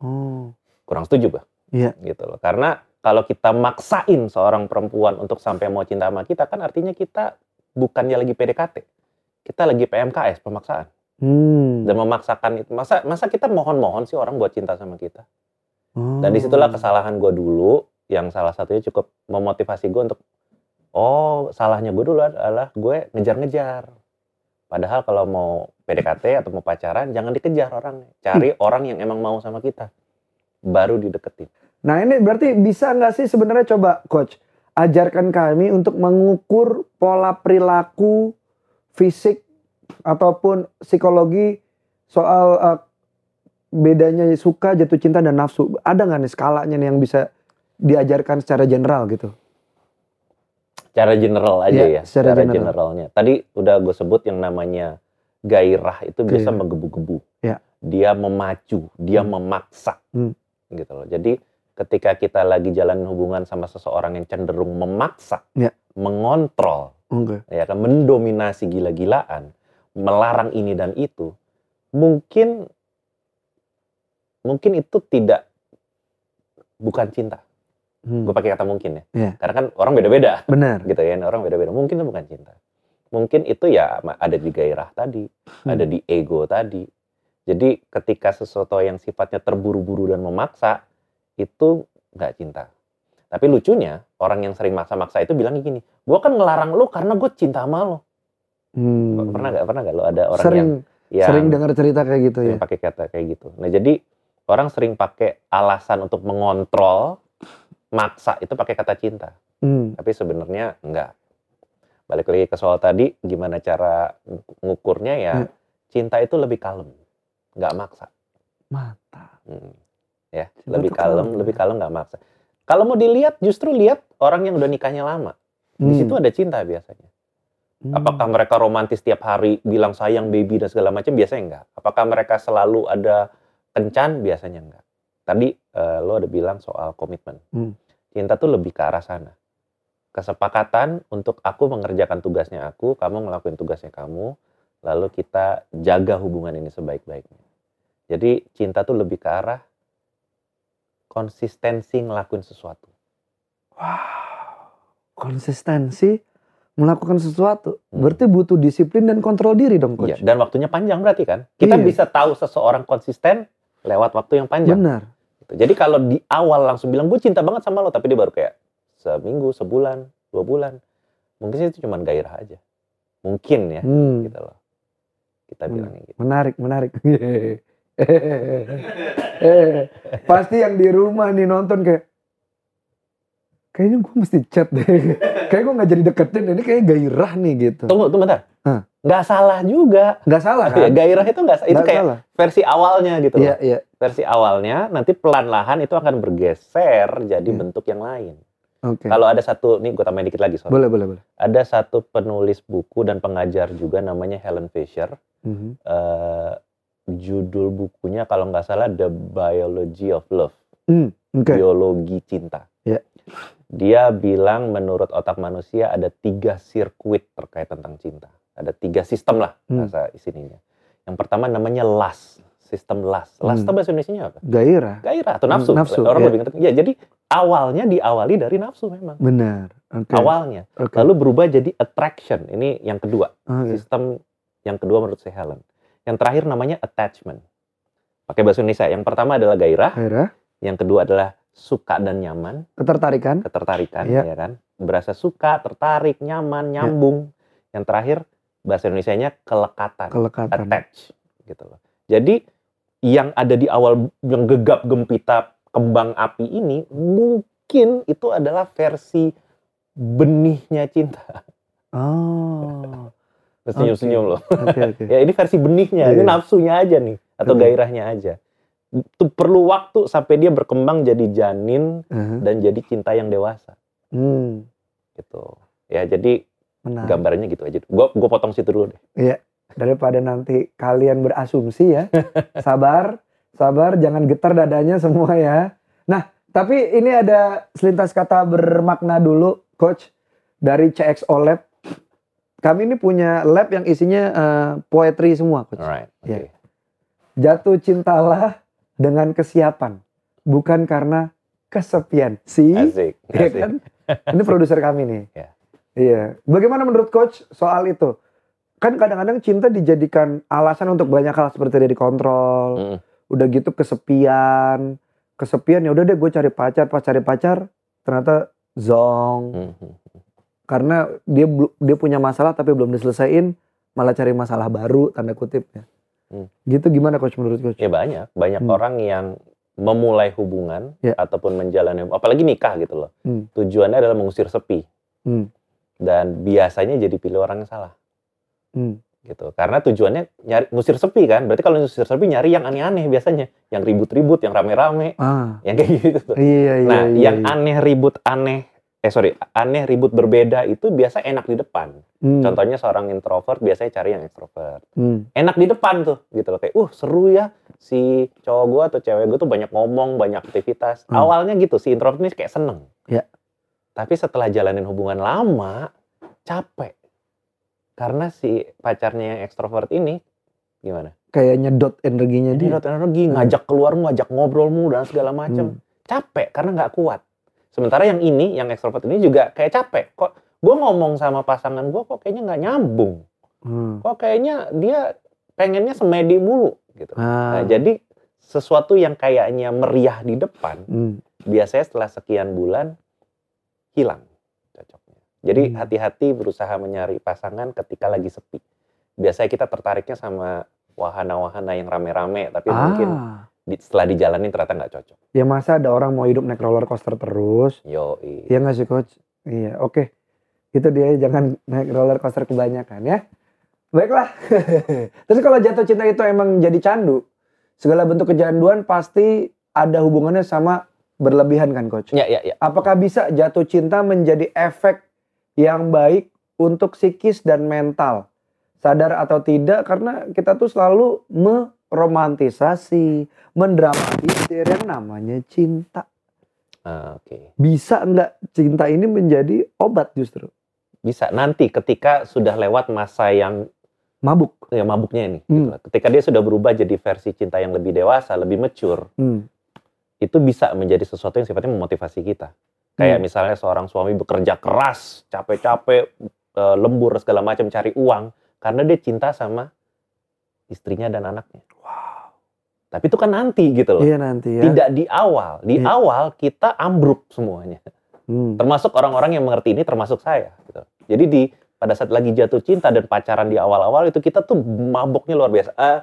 Oh. Kurang setuju gue. Iya. Gitu loh. Karena kalau kita maksain seorang perempuan untuk sampai mau cinta sama kita kan artinya kita bukannya lagi PDKT. Kita lagi PMKS, pemaksaan. Hmm. Dan memaksakan itu. Masa masa kita mohon-mohon sih orang buat cinta sama kita? Oh. Dan di situlah kesalahan gue dulu, yang salah satunya cukup memotivasi gue untuk, oh salahnya gue dulu adalah gue ngejar-ngejar. Padahal kalau mau PDKT atau mau pacaran, jangan dikejar orang. Cari orang yang emang mau sama kita. Baru dideketin. Nah ini berarti bisa nggak sih sebenarnya coba coach ajarkan kami untuk mengukur pola perilaku fisik ataupun psikologi soal eh, bedanya suka jatuh cinta dan nafsu ada nggak nih skalanya nih yang bisa diajarkan secara general gitu Cara general aja Iya, ya. secara Cara general. generalnya. Tadi udah gue sebut yang namanya gairah itu bisa Gairah. menggebu-gebu. Iya. Dia memacu, dia Hmm. memaksa. Hmm. Gitu loh. Jadi ketika kita lagi jalan hubungan sama seseorang yang cenderung memaksa, Iya. mengontrol, oke ya kan mendominasi gila-gilaan, melarang ini dan itu, mungkin mungkin itu tidak bukan cinta. Hmm. Gue pakai kata mungkin ya. Iya. Karena kan orang beda-beda benar gitu ya orang beda-beda mungkin itu bukan cinta mungkin itu ya ada di gairah tadi Hmm. ada di ego tadi jadi ketika sesuatu yang sifatnya terburu-buru dan memaksa itu nggak cinta tapi lucunya orang yang sering maksa-maksa itu bilang gini gue kan ngelarang lu karena gue cinta sama lo Hmm. pernah nggak pernah nggak lo ada orang sering yang yang sering dengar cerita kayak gitu ya pakai kata kayak gitu nah jadi orang sering pakai alasan untuk mengontrol maksa itu pakai kata cinta Hmm. tapi sebenarnya enggak. Balik lagi ke soal tadi, gimana cara ng- ngukurnya ya, Hmm. cinta itu lebih kalem, nggak maksa. mata Hmm. Ya, Cinta lebih kalem, kalem, lebih kalem nggak maksa. Kalau mau dilihat, justru lihat orang yang udah nikahnya lama. Di Hmm. situ ada cinta biasanya. Hmm. Apakah mereka romantis tiap hari, bilang sayang baby dan segala macam? Biasanya enggak. Apakah mereka selalu ada kencan? Biasanya enggak. Tadi eh, lo ada bilang soal komitmen. Hmm. Cinta tuh lebih ke arah sana. Kesepakatan untuk aku mengerjakan tugasnya aku, kamu ngelakuin tugasnya kamu, lalu kita jaga hubungan ini sebaik-baiknya. Jadi cinta tuh lebih ke arah konsistensi ngelakuin sesuatu. Wow, konsistensi melakukan sesuatu. Hmm. Berarti butuh disiplin dan kontrol diri dong, Iya, coach. dan waktunya panjang berarti kan? Kita Iya. bisa tahu seseorang konsisten lewat waktu yang panjang. Benar. Gitu. Jadi kalau di awal langsung bilang gue cinta banget sama lo, tapi dia baru kayak seminggu, sebulan, dua bulan, mungkin sih itu cuma gairah aja. Mungkin ya, Hmm, gitu loh. Kita Hmm. bilangnya gitu. menarik, menarik. Eh, Pasti yang di rumah nih nonton kayak kayaknya gue mesti chat deh. Kayak gue nggak jadi deketin ini kayak gairah nih gitu. Tunggu, tunggu bentar. Hah. Nggak salah juga. Nggak salah Ya, kan? gairah itu nggak itu Nggak kayak salah. versi awalnya gitu Iya, loh. iya. Versi awalnya nanti pelan-lahan itu akan bergeser jadi Iya. bentuk yang lain. Oke. Kalau ada satu, nih gue tambahin dikit lagi soal. Boleh, boleh, boleh. Ada satu penulis buku dan pengajar juga namanya Helen Fisher. Mhm. eh, judul bukunya kalau nggak salah The Biology of Love, Hmm, Oke. biologi cinta. Ya. Dia bilang menurut otak manusia ada tiga sirkuit terkait tentang cinta. Ada tiga sistem lah Hmm. bahasa isininya. Yang pertama namanya lust, sistem lust. Lust Hmm. bahasa Indonesia apa? Gairah. Gairah atau Hmm, nafsu. nafsu, Orang ya. lebih ngerti. Ya, jadi awalnya diawali dari nafsu memang. Benar. Oke. Awalnya. Oke. Lalu berubah jadi attraction. Ini yang kedua. Oke. Sistem yang kedua menurut si Helen. Yang terakhir namanya attachment. Pakai bahasa Indonesia. Yang pertama adalah gairah, Gairah. yang kedua adalah suka dan nyaman, Ketertarikan. ketertarikan, Iya. ya kan? Berasa suka, tertarik, nyaman, nyambung. Yang terakhir bahasa Indonesianya kelekatan, Kelekatan. attach, gitu loh. Jadi yang ada di awal yang gegap gempita kembang api ini mungkin itu adalah versi benihnya cinta. Oh. Senyum-senyum loh. Oke, oke. Ya ini versi benihnya, ini Iya. nafsunya aja nih atau Hmm. gairahnya aja. Itu perlu waktu sampai dia berkembang jadi janin Uh-huh. dan jadi cinta yang dewasa Hmm. gitu. Ya jadi Menarik. gambarnya gitu aja. Gua gua potong situ dulu deh. Daripada nanti kalian berasumsi ya. sabar, sabar, jangan getar dadanya semua ya. Nah, tapi ini ada selintas kata bermakna dulu, Coach, dari CXO Lab. Kami ini punya lab yang isinya eh, poetry semua, Coach. Alright. Oke. Iya. Jatuh cintalah dengan kesiapan, bukan karena kesepian. Si, Asik. ya asik. kan? Ini produser kami nih. Ya. Iya. Bagaimana menurut coach soal itu? Kan kadang-kadang cinta dijadikan alasan untuk banyak hal seperti dia dikontrol, Mm. udah gitu kesepian, kesepian ya udah deh gue cari pacar, pas cari pacar ternyata zong Mhm. Karena dia dia punya masalah tapi belum diselesaikan malah cari masalah baru tanda kutipnya. Hmm. Gitu gimana coach menurut coach? Ya banyak, banyak Hmm. orang yang memulai hubungan Ya. ataupun menjalani apalagi nikah gitu loh. Hmm. Tujuannya adalah mengusir sepi. Hmm. Dan biasanya jadi pilih orang yang salah Hmm. gitu. Karena tujuannya nyari ngusir sepi kan. Berarti kalau ngusir sepi nyari yang aneh-aneh biasanya, yang ribut-ribut, yang rame-rame, Ah, yang kayak gitu. tuh. iya iya Nah, iya. yang iya. aneh ribut aneh eh sorry, aneh ribut berbeda itu biasa enak di depan. Hmm. Contohnya seorang introvert biasanya cari yang extrovert. Hmm. enak di depan tuh gitu loh kayak uh seru ya si cowok gue atau cewek gue tuh banyak ngomong banyak aktivitas Hmm. awalnya gitu si introvert ini kayak seneng Ya. tapi setelah jalanin hubungan lama capek karena si pacarnya yang ekstrovert ini gimana Kayak nyedot energinya dia. rata energi ngajak keluarmu ngajak ngobrolmu dan segala macam Hmm. capek karena nggak kuat sementara yang ini yang ekstrovert ini juga kayak capek kok gue ngomong sama pasangan gue kok kayaknya nggak nyambung Hmm. kok kayaknya dia pengennya semedi mulu gitu Ah. Nah, jadi sesuatu yang kayaknya meriah di depan, Hmm. biasanya setelah sekian bulan hilang cocoknya. Jadi Hmm. hati-hati berusaha mencari pasangan ketika lagi sepi. Biasanya kita tertariknya sama wahana-wahana yang rame-rame, tapi mungkin Ah. di- setelah dijalanin ternyata nggak cocok. Ya masa ada orang mau hidup naik roller coaster terus? Yo, Iya nggak sih coach? Iya, oke. Itu dia jangan naik roller coaster kebanyakan ya. Baiklah. Terus kalau jatuh cinta itu emang jadi candu, segala bentuk kecanduan pasti ada hubungannya sama berlebihan kan coach? ya, ya, ya. Apakah bisa jatuh cinta menjadi efek yang baik untuk psikis dan mental? Sadar atau tidak karena kita tuh selalu meromantisasi, mendramatisir yang namanya cinta. Ah, Oke, Bisa nggak cinta ini menjadi obat justru? bisa nanti ketika sudah lewat masa yang Mabuk. ya mabuknya ini, Hmm. gitu ketika dia sudah berubah jadi versi cinta yang lebih dewasa, lebih mature, Hmm. itu bisa menjadi sesuatu yang sifatnya memotivasi kita. Kayak Hmm. misalnya seorang suami bekerja keras, capek-capek, eh, lembur segala macam cari uang karena dia cinta sama istrinya dan anaknya. Tapi itu kan nanti gitu loh. Iya nanti ya. Tidak di awal. Di Iya. awal kita ambruk semuanya. Hmm. Termasuk orang-orang yang mengerti ini termasuk saya gitu. Jadi di pada saat lagi jatuh cinta dan pacaran di awal-awal itu kita tuh maboknya luar biasa. Eh,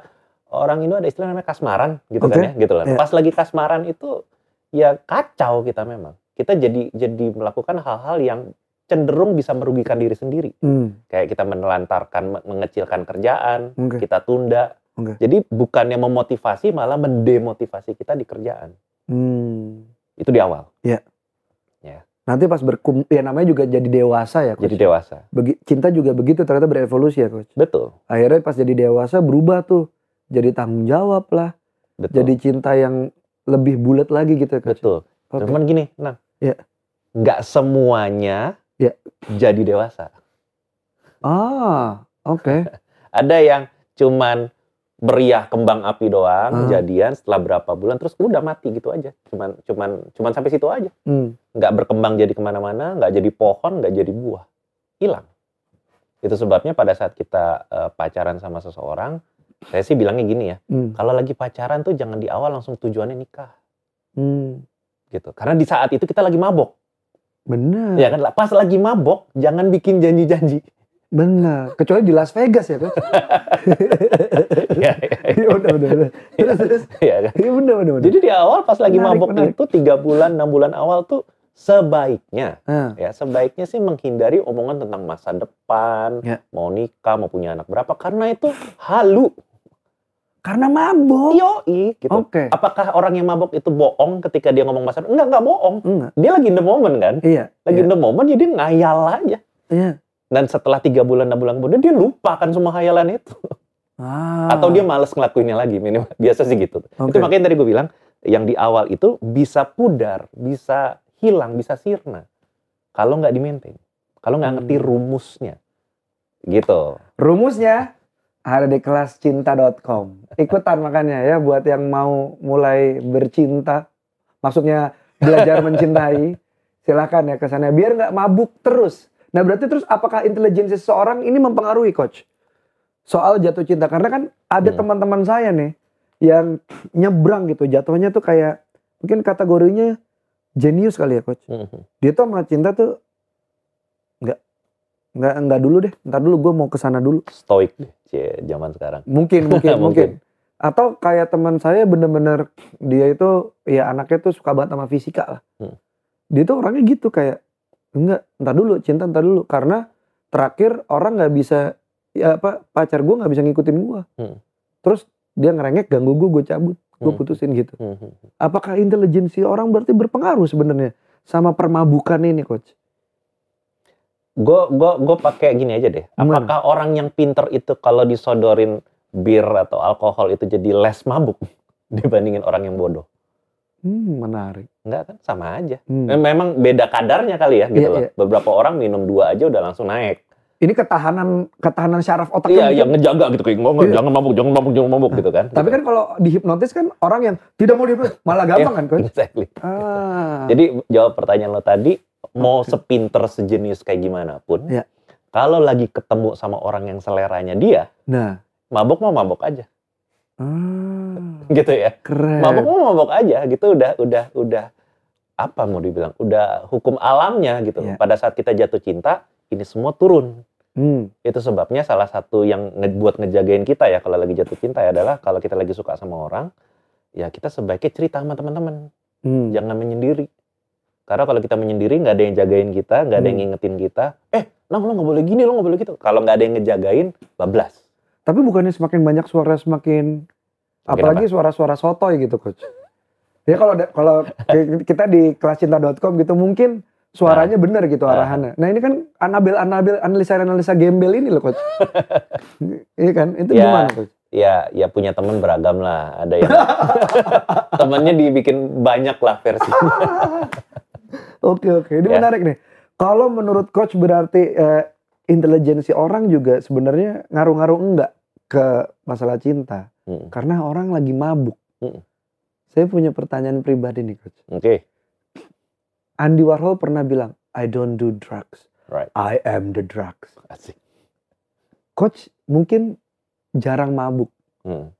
orang Indo ada istilah namanya kasmaran gitu kan Oke. ya, gitu lah. Iya. Pas lagi kasmaran itu ya kacau kita memang. Kita jadi jadi melakukan hal-hal yang cenderung bisa merugikan diri sendiri. Hmm. Kayak kita menelantarkan, me- mengecilkan kerjaan, Oke. kita tunda. Oke. Jadi bukannya memotivasi malah mendemotivasi kita di kerjaan. Hmm. Itu di awal. Nanti pas berkum, ya namanya juga jadi dewasa ya coach. Jadi dewasa. Begi- cinta juga begitu ternyata berevolusi ya coach. Betul. Akhirnya pas jadi dewasa berubah tuh. Jadi tanggung jawab lah. Betul. Jadi cinta yang lebih bulat lagi gitu ya coach. Betul. Oke. Cuman gini, nah, Iya. nggak semuanya Iya. jadi dewasa. Ah, oke. Ada yang cuman meriah kembang api doang, Ah. jadian setelah berapa bulan terus udah mati gitu aja. Cuman cuman cuman sampai situ aja. Hmm. Nggak berkembang jadi ke mana-mana, nggak jadi pohon, nggak jadi buah, hilang. Itu sebabnya pada saat kita eh, pacaran sama seseorang, saya sih bilangnya gini ya, Hmm. kalau lagi pacaran tuh jangan di awal langsung tujuannya nikah, Hmm. gitu. Karena di saat itu kita lagi mabok, Bener. ya kan? Pas lagi mabok, jangan bikin janji-janji. Bener. Kecuali di Las Vegas ya coach. Iya, iya, Iya udah udah. udah. Terus terus. iya kan? Iya bener bener. bener. Jadi di awal pas lagi Menarik, mabok menarik. itu tiga bulan enam bulan awal tuh sebaiknya Ah, ya sebaiknya sih menghindari omongan tentang masa depan, Ya. mau nikah, mau punya anak berapa karena itu halu, karena mabok. yoi gitu. Oke. Apakah orang yang mabok itu bohong ketika dia ngomong masa depan? Enggak, enggak bohong. Enggak. Dia lagi in the moment kan? Iya. Lagi iya. in the moment jadi ngayal aja. Iya. Dan setelah tiga bulan enam bulan kemudian dia lupakan semua hayalan itu. Ah. Atau dia males ngelakuinnya lagi minimal. Biasa sih gitu. Oke. Itu makanya tadi gue bilang yang di awal itu bisa pudar, bisa hilang, bisa sirna kalau nggak di maintain, kalau nggak ngerti Hmm. rumusnya, gitu. Rumusnya Ada di kelascinta.com. Ikutan makanya ya buat yang mau mulai bercinta. Maksudnya belajar mencintai. Silakan ya ke sana biar nggak mabuk terus. Nah berarti terus apakah intelijensi seseorang ini mempengaruhi coach? Soal jatuh cinta karena kan ada Hmm. teman-teman saya nih yang nyebrang gitu jatuhnya tuh kayak mungkin kategorinya jenius kali ya coach. Mhm. Dia tuh sama cinta tuh nggak nggak nggak dulu deh. Ntar dulu gue mau ke sana dulu. Stoik deh, cie, zaman sekarang. Mungkin mungkin mungkin. Mungkin. Atau kayak teman saya bener-bener dia itu ya anaknya tuh suka banget sama fisika lah. Hmm. Dia tuh orangnya gitu kayak enggak, ntar dulu cinta ntar dulu karena terakhir orang nggak bisa ya apa pacar gue nggak bisa ngikutin gue. Hmm. Terus dia ngerengek ganggu gue, gue cabut, gue Hmm. putusin gitu. Mhm. Apakah intelijensi orang berarti berpengaruh sebenarnya sama permabukan ini coach? Gue gue gue pakai gini aja deh. Apakah orang yang pinter itu kalau disodorin bir atau alkohol itu jadi less mabuk dibandingin orang yang bodoh? Hmm, menarik. Enggak kan sama aja. Hmm. Mem- Memang beda kadarnya kali ya gitu Iya, loh. iya. Beberapa orang minum dua aja udah langsung naik. Ini ketahanan ketahanan syaraf otak Iya, yang ngejaga gitu kayak ngomong Iya. jangan mabuk, jangan mabuk, jangan mabuk gitu kan. Tapi kan kalau dihipnotis kan orang yang tidak mau dihipnotis malah gampang kan coach? exactly. Ah. Jadi jawab pertanyaan lo tadi, mau sepinter sejenis kayak gimana pun, Iya. kalau lagi ketemu sama orang yang seleranya dia, nah, mabuk mau mabuk aja, ah, gitu ya. keren. Mabuk mau mabuk aja, gitu udah udah udah apa mau dibilang, udah hukum alamnya gitu. Iya. Pada saat kita jatuh cinta, ini semua turun. Hmm, Itu sebabnya salah satu yang nge- buat ngejagain kita ya kalau lagi jatuh cinta ya adalah kalau kita lagi suka sama orang, ya kita sebaiknya cerita sama teman-teman. hmm. jangan menyendiri. Karena kalau kita menyendiri nggak ada yang jagain kita, nggak ada yang Hmm. ngingetin kita. Eh, nang lo nggak boleh gini, lo nggak boleh gitu. Kalau nggak ada yang ngejagain, bablas. Tapi bukannya semakin banyak suara semakin apalagi suara-suara sotoy gitu coach. Ya kalau kalau kita di kelascinta.com gitu mungkin suaranya bener gitu Ah. arahannya. Nah ini kan anabel anabel analisa analisa gembel ini loh coach. Iya kan? Itu Ya. gimana coach? Ya, ya punya teman beragam lah. Ada yang temennya dibikin banyak lah versi. Oke oke, ini Ya. menarik nih. Kalau menurut coach berarti eh, intelijensi orang juga sebenarnya ngaruh-ngaruh enggak ke masalah cinta? Hmm, Karena orang lagi mabuk. Mm. Saya punya pertanyaan pribadi nih coach. Oke, Andy Warhol pernah bilang, I don't do drugs, right. I am the drugs. Asik. Coach mungkin jarang mabuk. Hmm.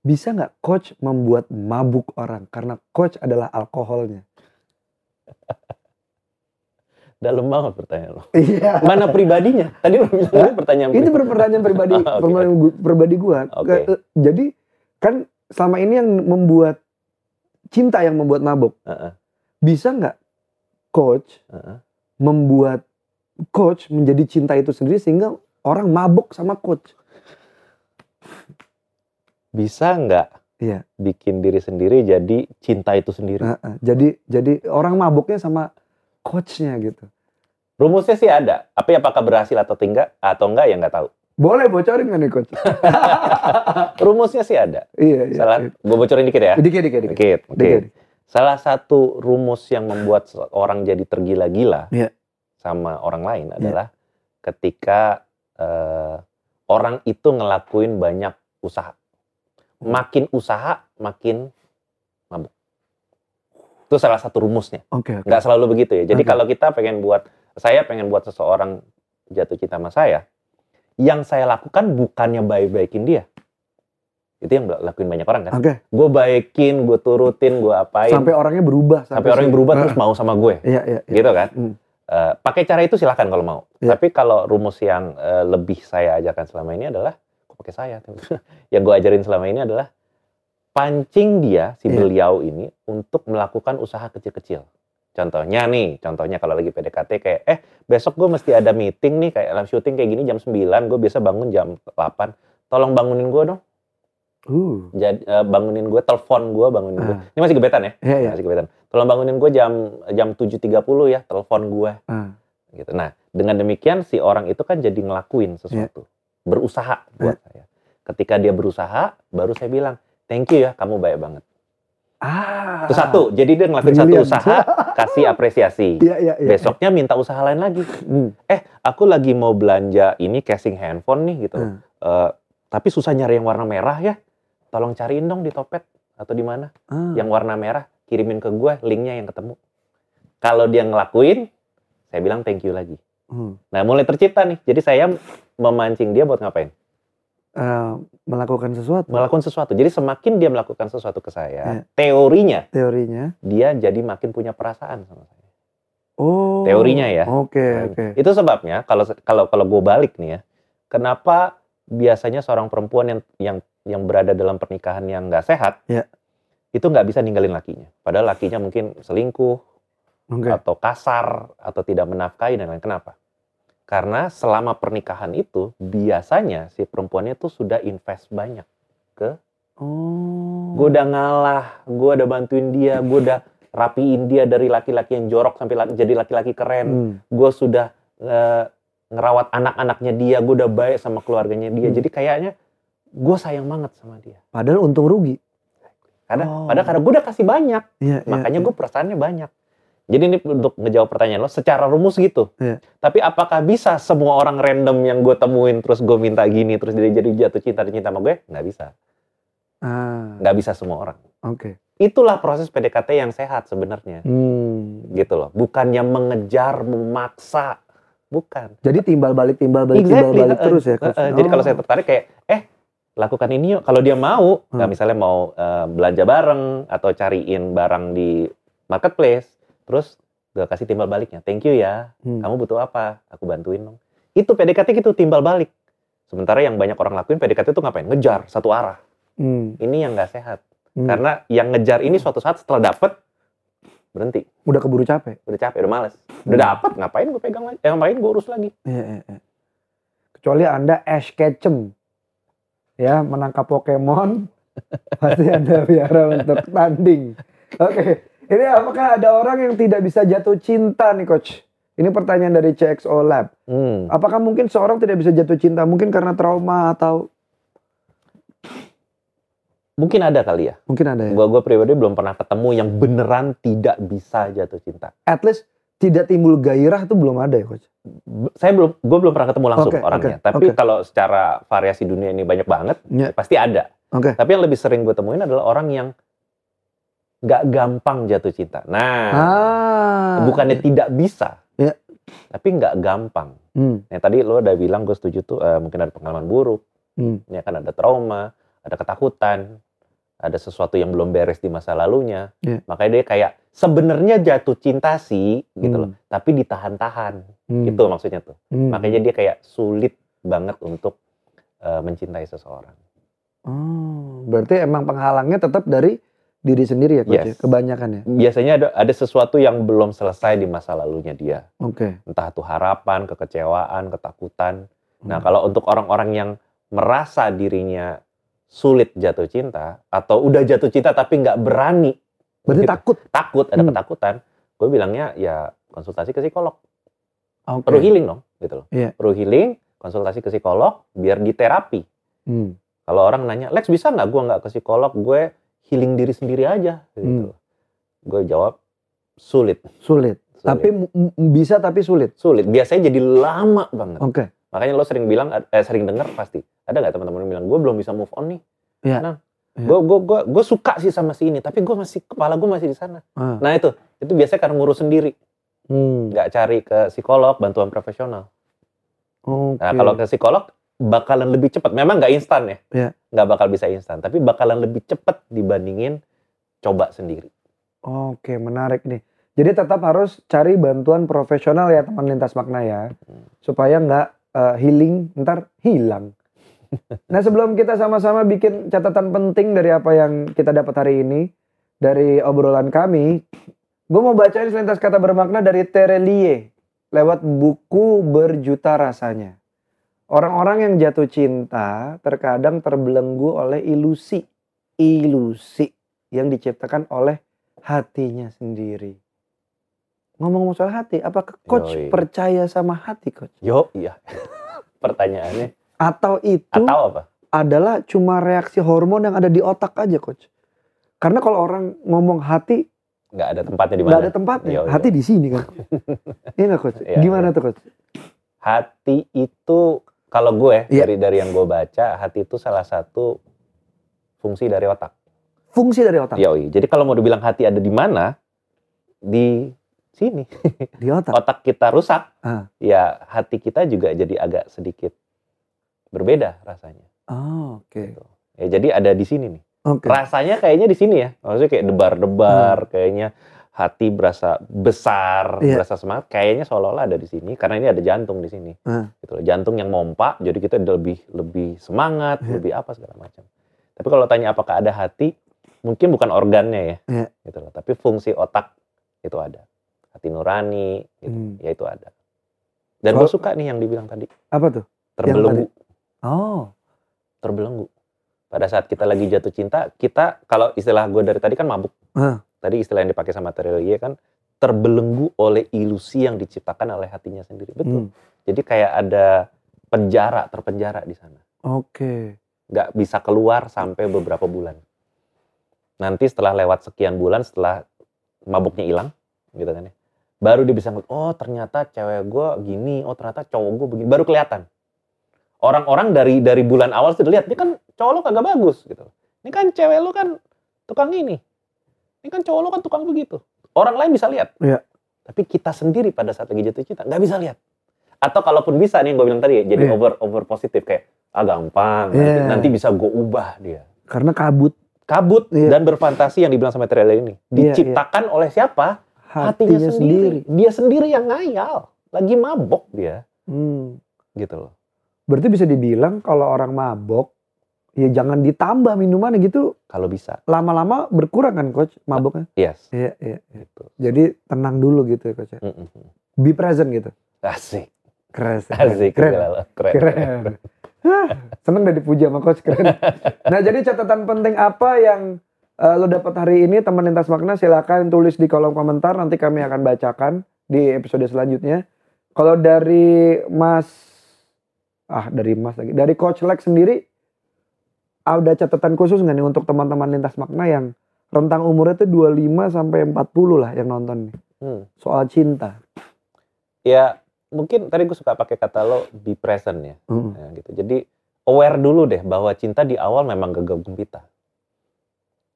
Bisa nggak coach membuat mabuk orang? Karena coach adalah alkoholnya. Dalam banget pertanyaan lo. Iya. Mana pribadinya? Tadi lo bilang pertanyaan Ini pribadi. pertanyaan pribadi, Oke. pertanyaan gu- pribadi gua. Ke- eh, Jadi kan selama ini yang membuat cinta yang membuat mabuk. Heeh, Bisa nggak coach heeh. membuat coach menjadi cinta itu sendiri sehingga orang mabuk sama coach? Bisa nggak Iya. bikin diri sendiri jadi cinta itu sendiri? Heeh. Jadi jadi orang mabuknya sama coachnya gitu. Rumusnya sih ada. Tapi apakah berhasil atau enggak atau enggak ya nggak tahu. Boleh bocorin nggak nih coach? Rumusnya sih ada. iya, iya. Salah, gue bocorin dikit ya. Dikit, dikit, dikit. Dikit, oke. Dikit. Salah satu rumus yang membuat orang jadi tergila-gila Iya. sama orang lain adalah ketika eh, orang itu ngelakuin banyak usaha. Makin usaha, makin. Itu salah satu rumusnya. Oke, oke. Nggak selalu begitu ya. Jadi Oke. kalau kita pengen buat, saya pengen buat seseorang jatuh cinta sama saya, yang saya lakukan bukannya baik-baikin dia. Itu yang lakuin banyak orang kan. Oke. Gue baikin, gue turutin, gue apain. Sampai orangnya berubah. sampai orang yang berubah terus mau sama gue. Iya, iya. iya. Gitu kan. Hmm. Eh, pakai cara itu silahkan kalau mau. Iya. Tapi kalau rumus yang eh, lebih saya ajarkan selama ini adalah, pakai saya? yang gue ajarin selama ini adalah pancing dia si Iya. beliau ini untuk melakukan usaha kecil-kecil. Contohnya nih, contohnya kalau lagi PDKT kayak, eh besok gue mesti ada meeting nih, kayak live syuting kayak gini jam 9, gue biasa bangun jam 8. Tolong bangunin gue dong. Uh. Jadi eh, bangunin gue, telepon gue, bangunin gue. Ah. Ini masih gebetan ya? Iya, iya. Masih kebetulan. Tolong bangunin gue jam jam 7.30 ya, telepon gue. Ah. Gitu. Nah, dengan demikian si orang itu kan jadi ngelakuin sesuatu. Berusaha buat saya. Ketika dia berusaha, baru saya bilang, thank you ya, kamu baik banget. Ah. Itu satu, jadi dia ngelakuin satu usaha, kasih apresiasi. Iya, iya, iya. Besoknya minta usaha lain lagi. Hmm. Eh, aku lagi mau belanja ini casing handphone nih gitu. Hmm. Eh, tapi susah nyari yang warna merah ya. Tolong cariin dong di Topet atau di mana Ah. yang warna merah, kirimin ke gue linknya yang ketemu. Kalau dia ngelakuin, saya bilang thank you lagi. Hmm. Nah, mulai tercipta nih. Jadi saya memancing dia buat ngapain? Eh, melakukan sesuatu. Melakukan sesuatu. Jadi semakin dia melakukan sesuatu ke saya, Iya. teorinya Teorinya. dia jadi makin punya perasaan sama saya. Oh. Teorinya ya. Oke, oke. Itu sebabnya kalau kalau kalau gue balik nih ya, kenapa biasanya seorang perempuan yang yang yang berada dalam pernikahan yang nggak sehat, Iya. itu nggak bisa ninggalin lakinya. Padahal lakinya mungkin selingkuh Oke. atau kasar atau tidak menafkahi dan lain. Kenapa? Karena selama pernikahan itu biasanya si perempuannya tuh sudah invest banyak. Oh. Gue udah ngalah, gue udah bantuin dia, gue udah rapiin dia dari laki-laki yang jorok sampai la- jadi laki-laki keren. Hmm. Gue sudah eh, ngerawat anak-anaknya dia, gue udah baik sama keluarganya dia. Hmm. Jadi kayaknya gue sayang banget sama dia. Padahal untung rugi. Karena, Oh. padahal karena gue udah kasih banyak, Iya, makanya iya, gue perasaannya banyak. Jadi ini untuk ngejawab pertanyaan lo secara rumus gitu. Iya. Tapi apakah bisa semua orang random yang gue temuin terus gue minta gini terus dia jadi jatuh cinta dan cinta sama gue? Nggak bisa. Ah, Nggak bisa semua orang. oke. Itulah proses PDKT yang sehat sebenarnya. Hmm. Gitu loh. Bukannya mengejar, memaksa. Bukan. Jadi timbal balik, timbal balik, timbal balik heeh. terus ya. Coach? Heeh. Jadi kalau Oh. saya tertarik kayak, eh lakukan ini yuk. Kalau dia mau, Hmm. nggak misalnya mau eh, belanja bareng atau cariin barang di marketplace, terus gue kasih timbal baliknya. Thank you ya. Hmm. Kamu butuh apa? Aku bantuin dong. Itu PDKT gitu timbal balik. Sementara yang banyak orang lakuin PDKT itu ngapain? Ngejar satu arah. Hmm. Ini yang nggak sehat. Hmm. Karena yang ngejar ini suatu saat setelah dapet berhenti. udah keburu capek. Udah capek, udah males. Udah Hmm. dapet, ngapain gue pegang lagi? Eh, ngapain gue urus lagi? Iya, iya, iya. Kecuali Anda Ash Ketchum. Ya, menangkap Pokemon. pasti Anda biara untuk tanding. Oke. Ini apakah ada orang yang tidak bisa jatuh cinta nih Coach? Ini pertanyaan dari CXO Lab. Hmm. Apakah mungkin seorang tidak bisa jatuh cinta? Mungkin karena trauma atau... Mungkin ada kali ya. Mungkin ada ya? Gua gua pribadi belum pernah ketemu yang beneran tidak bisa jatuh cinta. At least tidak timbul gairah itu belum ada ya Coach? Saya belum gua belum pernah ketemu langsung Oke, orangnya. oke, Tapi oke. kalau secara variasi dunia ini banyak banget, Iya. pasti ada. Oke. Tapi yang lebih sering gue temuin adalah orang yang nggak gampang jatuh cinta. Nah, Ah. bukannya tidak bisa, Iya. tapi nggak gampang. Hmm. Nah, tadi lo udah bilang gue setuju tuh eh, mungkin ada pengalaman buruk, Hmm. ini akan ada trauma, ada ketakutan, ada sesuatu yang belum beres di masa lalunya. Iya. Makanya dia kayak sebenarnya jatuh cinta sih gitu loh, Hmm. tapi ditahan-tahan. Hmm. Itu maksudnya tuh. Hmm. Makanya dia kayak sulit banget untuk eh, mencintai seseorang. Oh, berarti emang penghalangnya tetap dari diri sendiri ya coach ya? Yes. Kebanyakan ya. Biasanya ada ada sesuatu yang belum selesai di masa lalunya dia. Oke. Entah itu harapan, kekecewaan, ketakutan. Nah, Hmm. kalau untuk orang-orang yang merasa dirinya sulit jatuh cinta atau udah jatuh cinta tapi nggak berani, Berarti gitu. takut. takut, ada Hmm. ketakutan, gue bilangnya ya konsultasi ke psikolog. Oke. Perlu healing dong, gitu loh. Iya. Perlu healing, konsultasi ke psikolog biar diterapi. Hmm. Kalau orang nanya, Lex bisa nggak gue nggak ke psikolog, gue healing diri sendiri aja, gitu. Hmm. Gue jawab sulit. Sulit. sulit. Tapi bisa tapi sulit. sulit. Biasanya jadi lama banget. Oke. Makanya lo sering bilang, eh sering denger pasti. Ada nggak teman-teman yang bilang, gue belum bisa move on nih. Iya. Nah, Iya. gue gue gue gue suka sih sama si ini, tapi gue masih kepala gue masih di sana. Ah. Nah itu, itu biasanya karena ngurus sendiri, Hmm. nggak cari ke psikolog, bantuan profesional. Oke. Nah kalau ke psikolog bakalan lebih cepat. Memang nggak instan ya, nggak bakal bisa instan, tapi bakalan lebih cepat dibandingin coba sendiri. Oke, menarik nih. Jadi tetap harus cari bantuan profesional ya teman lintas makna ya, Hmm. supaya nggak eh, healing ntar hilang. Nah sebelum kita sama-sama bikin catatan penting dari apa yang kita dapat hari ini dari obrolan kami, gue mau bacain selintas kata bermakna dari Terelie lewat buku berjuta rasanya. Orang-orang yang jatuh cinta terkadang terbelenggu oleh ilusi, ilusi yang diciptakan oleh hatinya sendiri. Ngomong soal hati, apakah coach Yoi. percaya sama hati coach? Yo, iya. Pertanyaannya, Atau itu atau apa? adalah cuma reaksi hormon yang ada di otak aja coach? Karena kalau orang ngomong hati Nggak ada tempatnya di mana? nggak ada tempatnya, Yoi. hati di sini kan? Iya nggak coach? Iya, Gimana iya. tuh coach? Hati itu Kalau gue Iya. dari dari yang gue baca, hati itu salah satu fungsi dari otak. Fungsi dari otak. Yoi. Jadi kalau mau dibilang hati ada di mana, di sini. Di otak. Otak kita rusak, Ah. ya hati kita juga jadi agak sedikit berbeda rasanya. Oh, oke. Gitu. Ya jadi ada di sini nih. Oke. Rasanya kayaknya di sini ya. Maksudnya kayak debar-debar, Hmm. kayaknya hati berasa besar, Iya. berasa semangat. Kayaknya seolah-olah ada di sini karena ini ada jantung di sini. Hmm. Gitu loh. Jantung yang mompa, jadi kita lebih lebih semangat, Iya. lebih apa segala macam. Tapi kalau tanya apakah ada hati, mungkin bukan organnya ya. Iya. Gitu loh. Tapi fungsi otak itu ada. Hati nurani, gitu. Hmm. ya itu ada. Dan gue suka nih yang dibilang tadi, Apa tuh? terbelenggu. Oh. terbelenggu. Pada saat kita lagi jatuh cinta, kita kalau istilah gue dari tadi kan mabuk. Ah. Tadi istilah yang dipakai sama Terelie kan terbelenggu oleh ilusi yang diciptakan oleh hatinya sendiri. Betul. Hmm. Jadi kayak ada penjara, terpenjara di sana. Oke. Nggak bisa keluar sampai beberapa bulan. Nanti setelah lewat sekian bulan, setelah mabuknya hilang, gitu kan ya. Baru dia bisa ngeliat, oh ternyata cewek gue gini, oh ternyata cowok gue begini. Baru kelihatan. Orang-orang dari dari bulan awal sudah lihat, ini kan cowok lo kagak bagus gitu. Ini kan cewek lo kan tukang ini. Ini kan cowok lo kan tukang begitu. Orang lain bisa lihat. Iya. Tapi kita sendiri pada saat lagi jatuh cinta nggak bisa lihat. Atau kalaupun bisa nih yang gue bilang tadi ya, jadi Iya. over over positif kayak ah gampang, nanti, Iya. nanti bisa gue ubah dia. Karena kabut Kabut Iya. dan berfantasi yang dibilang sama Trailer ini Iya, diciptakan oleh siapa? hatinya, sendiri. Dia sendiri yang ngayal, lagi mabok dia, Hmm. gitu loh. Berarti bisa dibilang kalau orang mabok, ya jangan ditambah minumannya gitu. Kalau bisa, Lama-lama berkurang kan coach maboknya. yes. Iya, iya. iya. Gitu. Jadi tenang dulu gitu ya coach. ya. Mm-mm. Be present gitu. Asik, Keren. asik, Keren. keren. Keren. Hah, Seneng udah dipuji sama coach keren. Nah jadi catatan penting apa yang eh, lo dapat hari ini teman lintas makna silakan tulis di kolom komentar nanti kami akan bacakan di episode selanjutnya. Kalau dari Mas ah dari Mas lagi dari Coach Lex sendiri ada catatan khusus nggak nih untuk teman-teman lintas makna yang rentang umurnya tuh 25 sampai 40 lah yang nonton nih Hmm. soal cinta. Ya, mungkin tadi gue suka pakai kata lo be present ya. Hmm. Ya, gitu. Jadi aware dulu deh bahwa cinta di awal memang gagap gempita.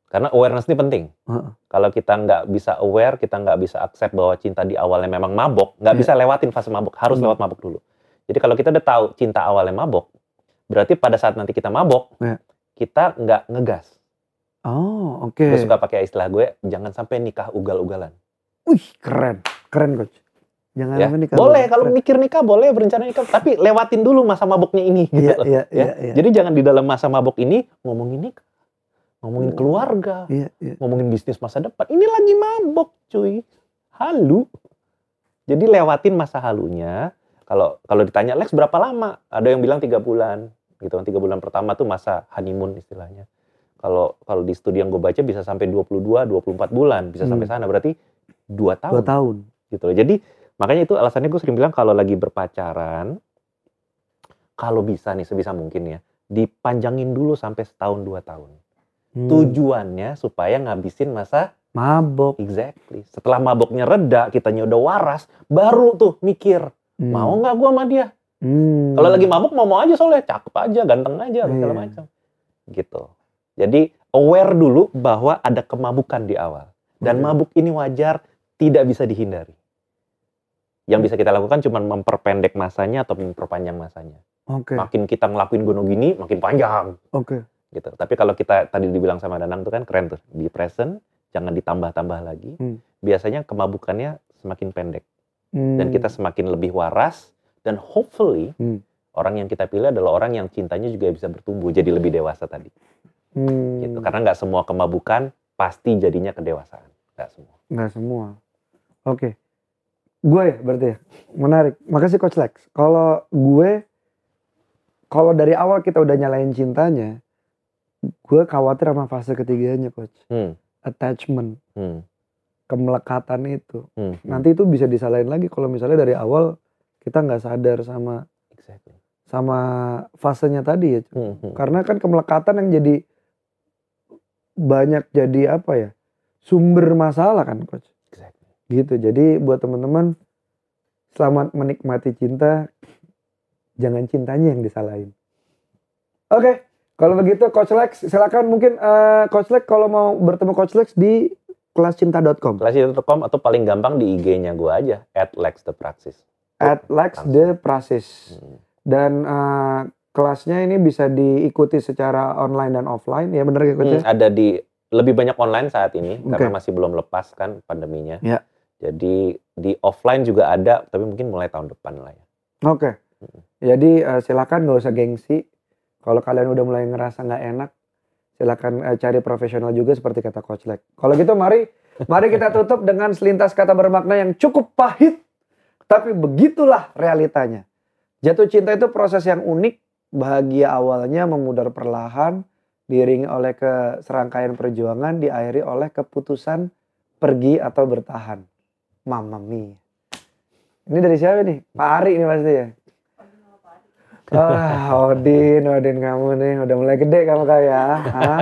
Karena awareness ini penting. Heeh. Kalau kita nggak bisa aware, kita nggak bisa accept bahwa cinta di awalnya memang mabok, nggak Iya. bisa lewatin fase mabok, harus Hmm. lewat mabok dulu. Jadi kalau kita udah tahu cinta awalnya mabok, berarti pada saat nanti kita mabok, Iya. Kita nggak ngegas. Oh oke. Gue suka pakai istilah gue, jangan sampai nikah ugal-ugalan. Wih keren, keren coach. Jangan Ya, nikah boleh kalau Keren. mikir nikah boleh berencana nikah, tapi lewatin dulu masa maboknya ini. gitu Iya loh. iya ya. iya iya. Jadi jangan di dalam masa mabok ini ngomongin nikah, ngomongin Oh. keluarga, Iya iya. ngomongin bisnis masa depan. Ini lagi mabok, cuy. Halu. Jadi lewatin masa halunya. Kalau kalau ditanya Lex berapa lama? Ada yang bilang tiga bulan. Gitu kan tiga bulan pertama tuh masa honeymoon istilahnya. Kalau kalau di studi yang gue baca bisa sampai 22, 24 bulan, bisa Hmm. sampai sana. Berarti dua tahun Dua tahun. gitu loh. Jadi makanya itu alasannya gue sering bilang kalau lagi berpacaran, kalau bisa nih sebisa mungkin ya, dipanjangin dulu sampai setahun dua tahun. Hmm. Tujuannya supaya ngabisin masa Mabok. exactly. Setelah maboknya reda, kitanya udah waras, baru tuh mikir Hmm. mau nggak gua sama dia. Hmm. Kalau lagi mabok mau mau aja soalnya cakep aja, ganteng aja, segala Iya. macam. Gitu. Jadi aware dulu bahwa ada kemabukan di awal. Dan Oke. mabuk ini wajar, tidak bisa dihindari. Yang bisa kita lakukan cuma memperpendek masanya atau memperpanjang masanya. Oke. Makin kita ngelakuin gunung gini, makin panjang Oke. gitu. Tapi kalau kita tadi dibilang sama Danang tuh kan keren tuh, di present, jangan ditambah-tambah lagi. Hmm. Biasanya kemabukannya semakin pendek Hmm. dan kita semakin lebih waras dan hopefully Hmm. orang yang kita pilih adalah orang yang cintanya juga bisa bertumbuh jadi lebih dewasa tadi. Hmm. Gitu. Karena nggak semua kemabukan pasti jadinya kedewasaan, nggak semua. Nggak semua. Oke. Gue ya berarti ya. Menarik. Makasih Coach Lex. Kalau gue, kalau dari awal kita udah nyalain cintanya, gue khawatir sama fase ketiganya Coach. Hmm. Attachment. Hmm. Kemelekatan itu. Hmm. Nanti itu bisa disalahin lagi kalau misalnya dari awal kita nggak sadar sama Exactly. sama fasenya tadi ya. Hmm. Hmm. Karena kan kemelekatan yang jadi banyak jadi apa ya? Sumber masalah kan coach. Exactly. Gitu. Jadi buat teman-teman selamat menikmati cinta. jangan cintanya yang disalahin. Oke, kalau begitu Coach Lex silakan mungkin eh, Coach Lex kalau mau bertemu Coach Lex di kelascinta.com Kelascinta.com atau paling gampang di IG-nya gue aja, at Lex the Praxis. At Lex the Prasis. Hmm. Dan eh, kelasnya ini bisa diikuti secara online dan offline ya ya Coach ya? Hmm, ada di lebih banyak online saat ini Oke. karena masih belum lepas kan pandeminya. Ya. Jadi di offline juga ada, tapi mungkin mulai tahun depan lah ya. Oke. Jadi eh, silakan nggak usah gengsi. Kalau kalian udah mulai ngerasa nggak enak, silakan eh, cari profesional juga seperti kata Coach Lek. Kalau gitu mari mari kita tutup dengan selintas kata bermakna yang cukup pahit, tapi begitulah realitanya. Jatuh cinta itu proses yang unik, bahagia awalnya memudar perlahan, diiringi oleh keserangkaian perjuangan, diakhiri oleh keputusan pergi atau bertahan. Mama mia. Ini dari siapa nih? Pak Ari ini pasti ya? Ah, Odin, Odin kamu nih udah mulai gede kamu kayak. Hah?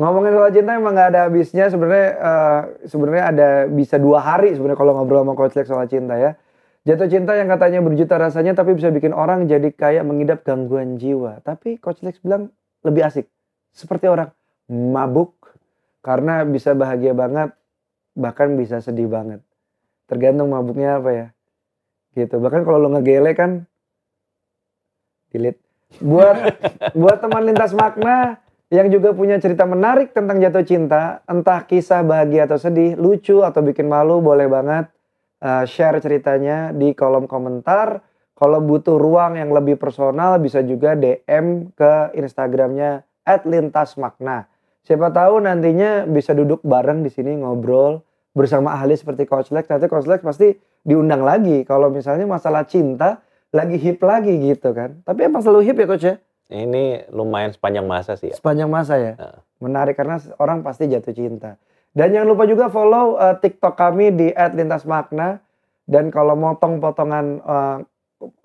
Ngomongin soal cinta emang gak ada habisnya sebenarnya eh, sebenarnya ada bisa dua hari sebenarnya kalau ngobrol sama Coach Lex soal cinta ya. Jatuh cinta yang katanya berjuta rasanya tapi bisa bikin orang jadi kayak mengidap gangguan jiwa. Tapi Coach Lex bilang lebih asik. Seperti orang mabuk karena bisa bahagia banget bahkan bisa sedih banget. Tergantung mabuknya apa ya. Gitu. Bahkan kalau lo ngegele kan delete. Buat buat teman lintas makna yang juga punya cerita menarik tentang jatuh cinta, entah kisah bahagia atau sedih, lucu atau bikin malu, boleh banget uh, share ceritanya di kolom komentar. Kalau butuh ruang yang lebih personal, bisa juga DM ke Instagramnya @lintasmakna. Siapa tahu nantinya bisa duduk bareng di sini ngobrol bersama ahli seperti Coach Lex. Nanti Coach Lex pasti diundang lagi. Kalau misalnya masalah cinta lagi hip lagi gitu kan. Tapi emang selalu hip ya Coach ya? Ini lumayan sepanjang masa sih ya. Sepanjang masa ya. Heeh. Menarik karena orang pasti jatuh cinta. Dan jangan lupa juga follow uh, TikTok kami di @lintasmakna dan kalau motong potongan uh,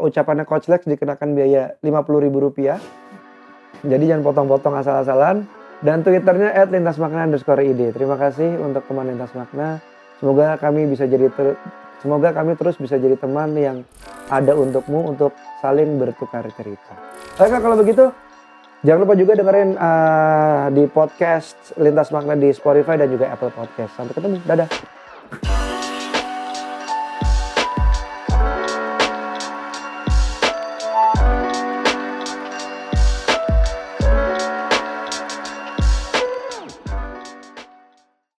ucapannya Coach Lex dikenakan biaya Rp50.000. Jadi jangan potong-potong asal-asalan. Dan Twitternya @lintasmakna underscore id. Terima kasih untuk teman Lintas Makna. Semoga kami bisa jadi ter- semoga kami terus bisa jadi teman yang ada untukmu untuk saling bertukar cerita. Oke kalau begitu Jangan lupa juga dengerin uh, di podcast Lintas Makna di Spotify dan juga Apple Podcast. Sampai ketemu. Dadah.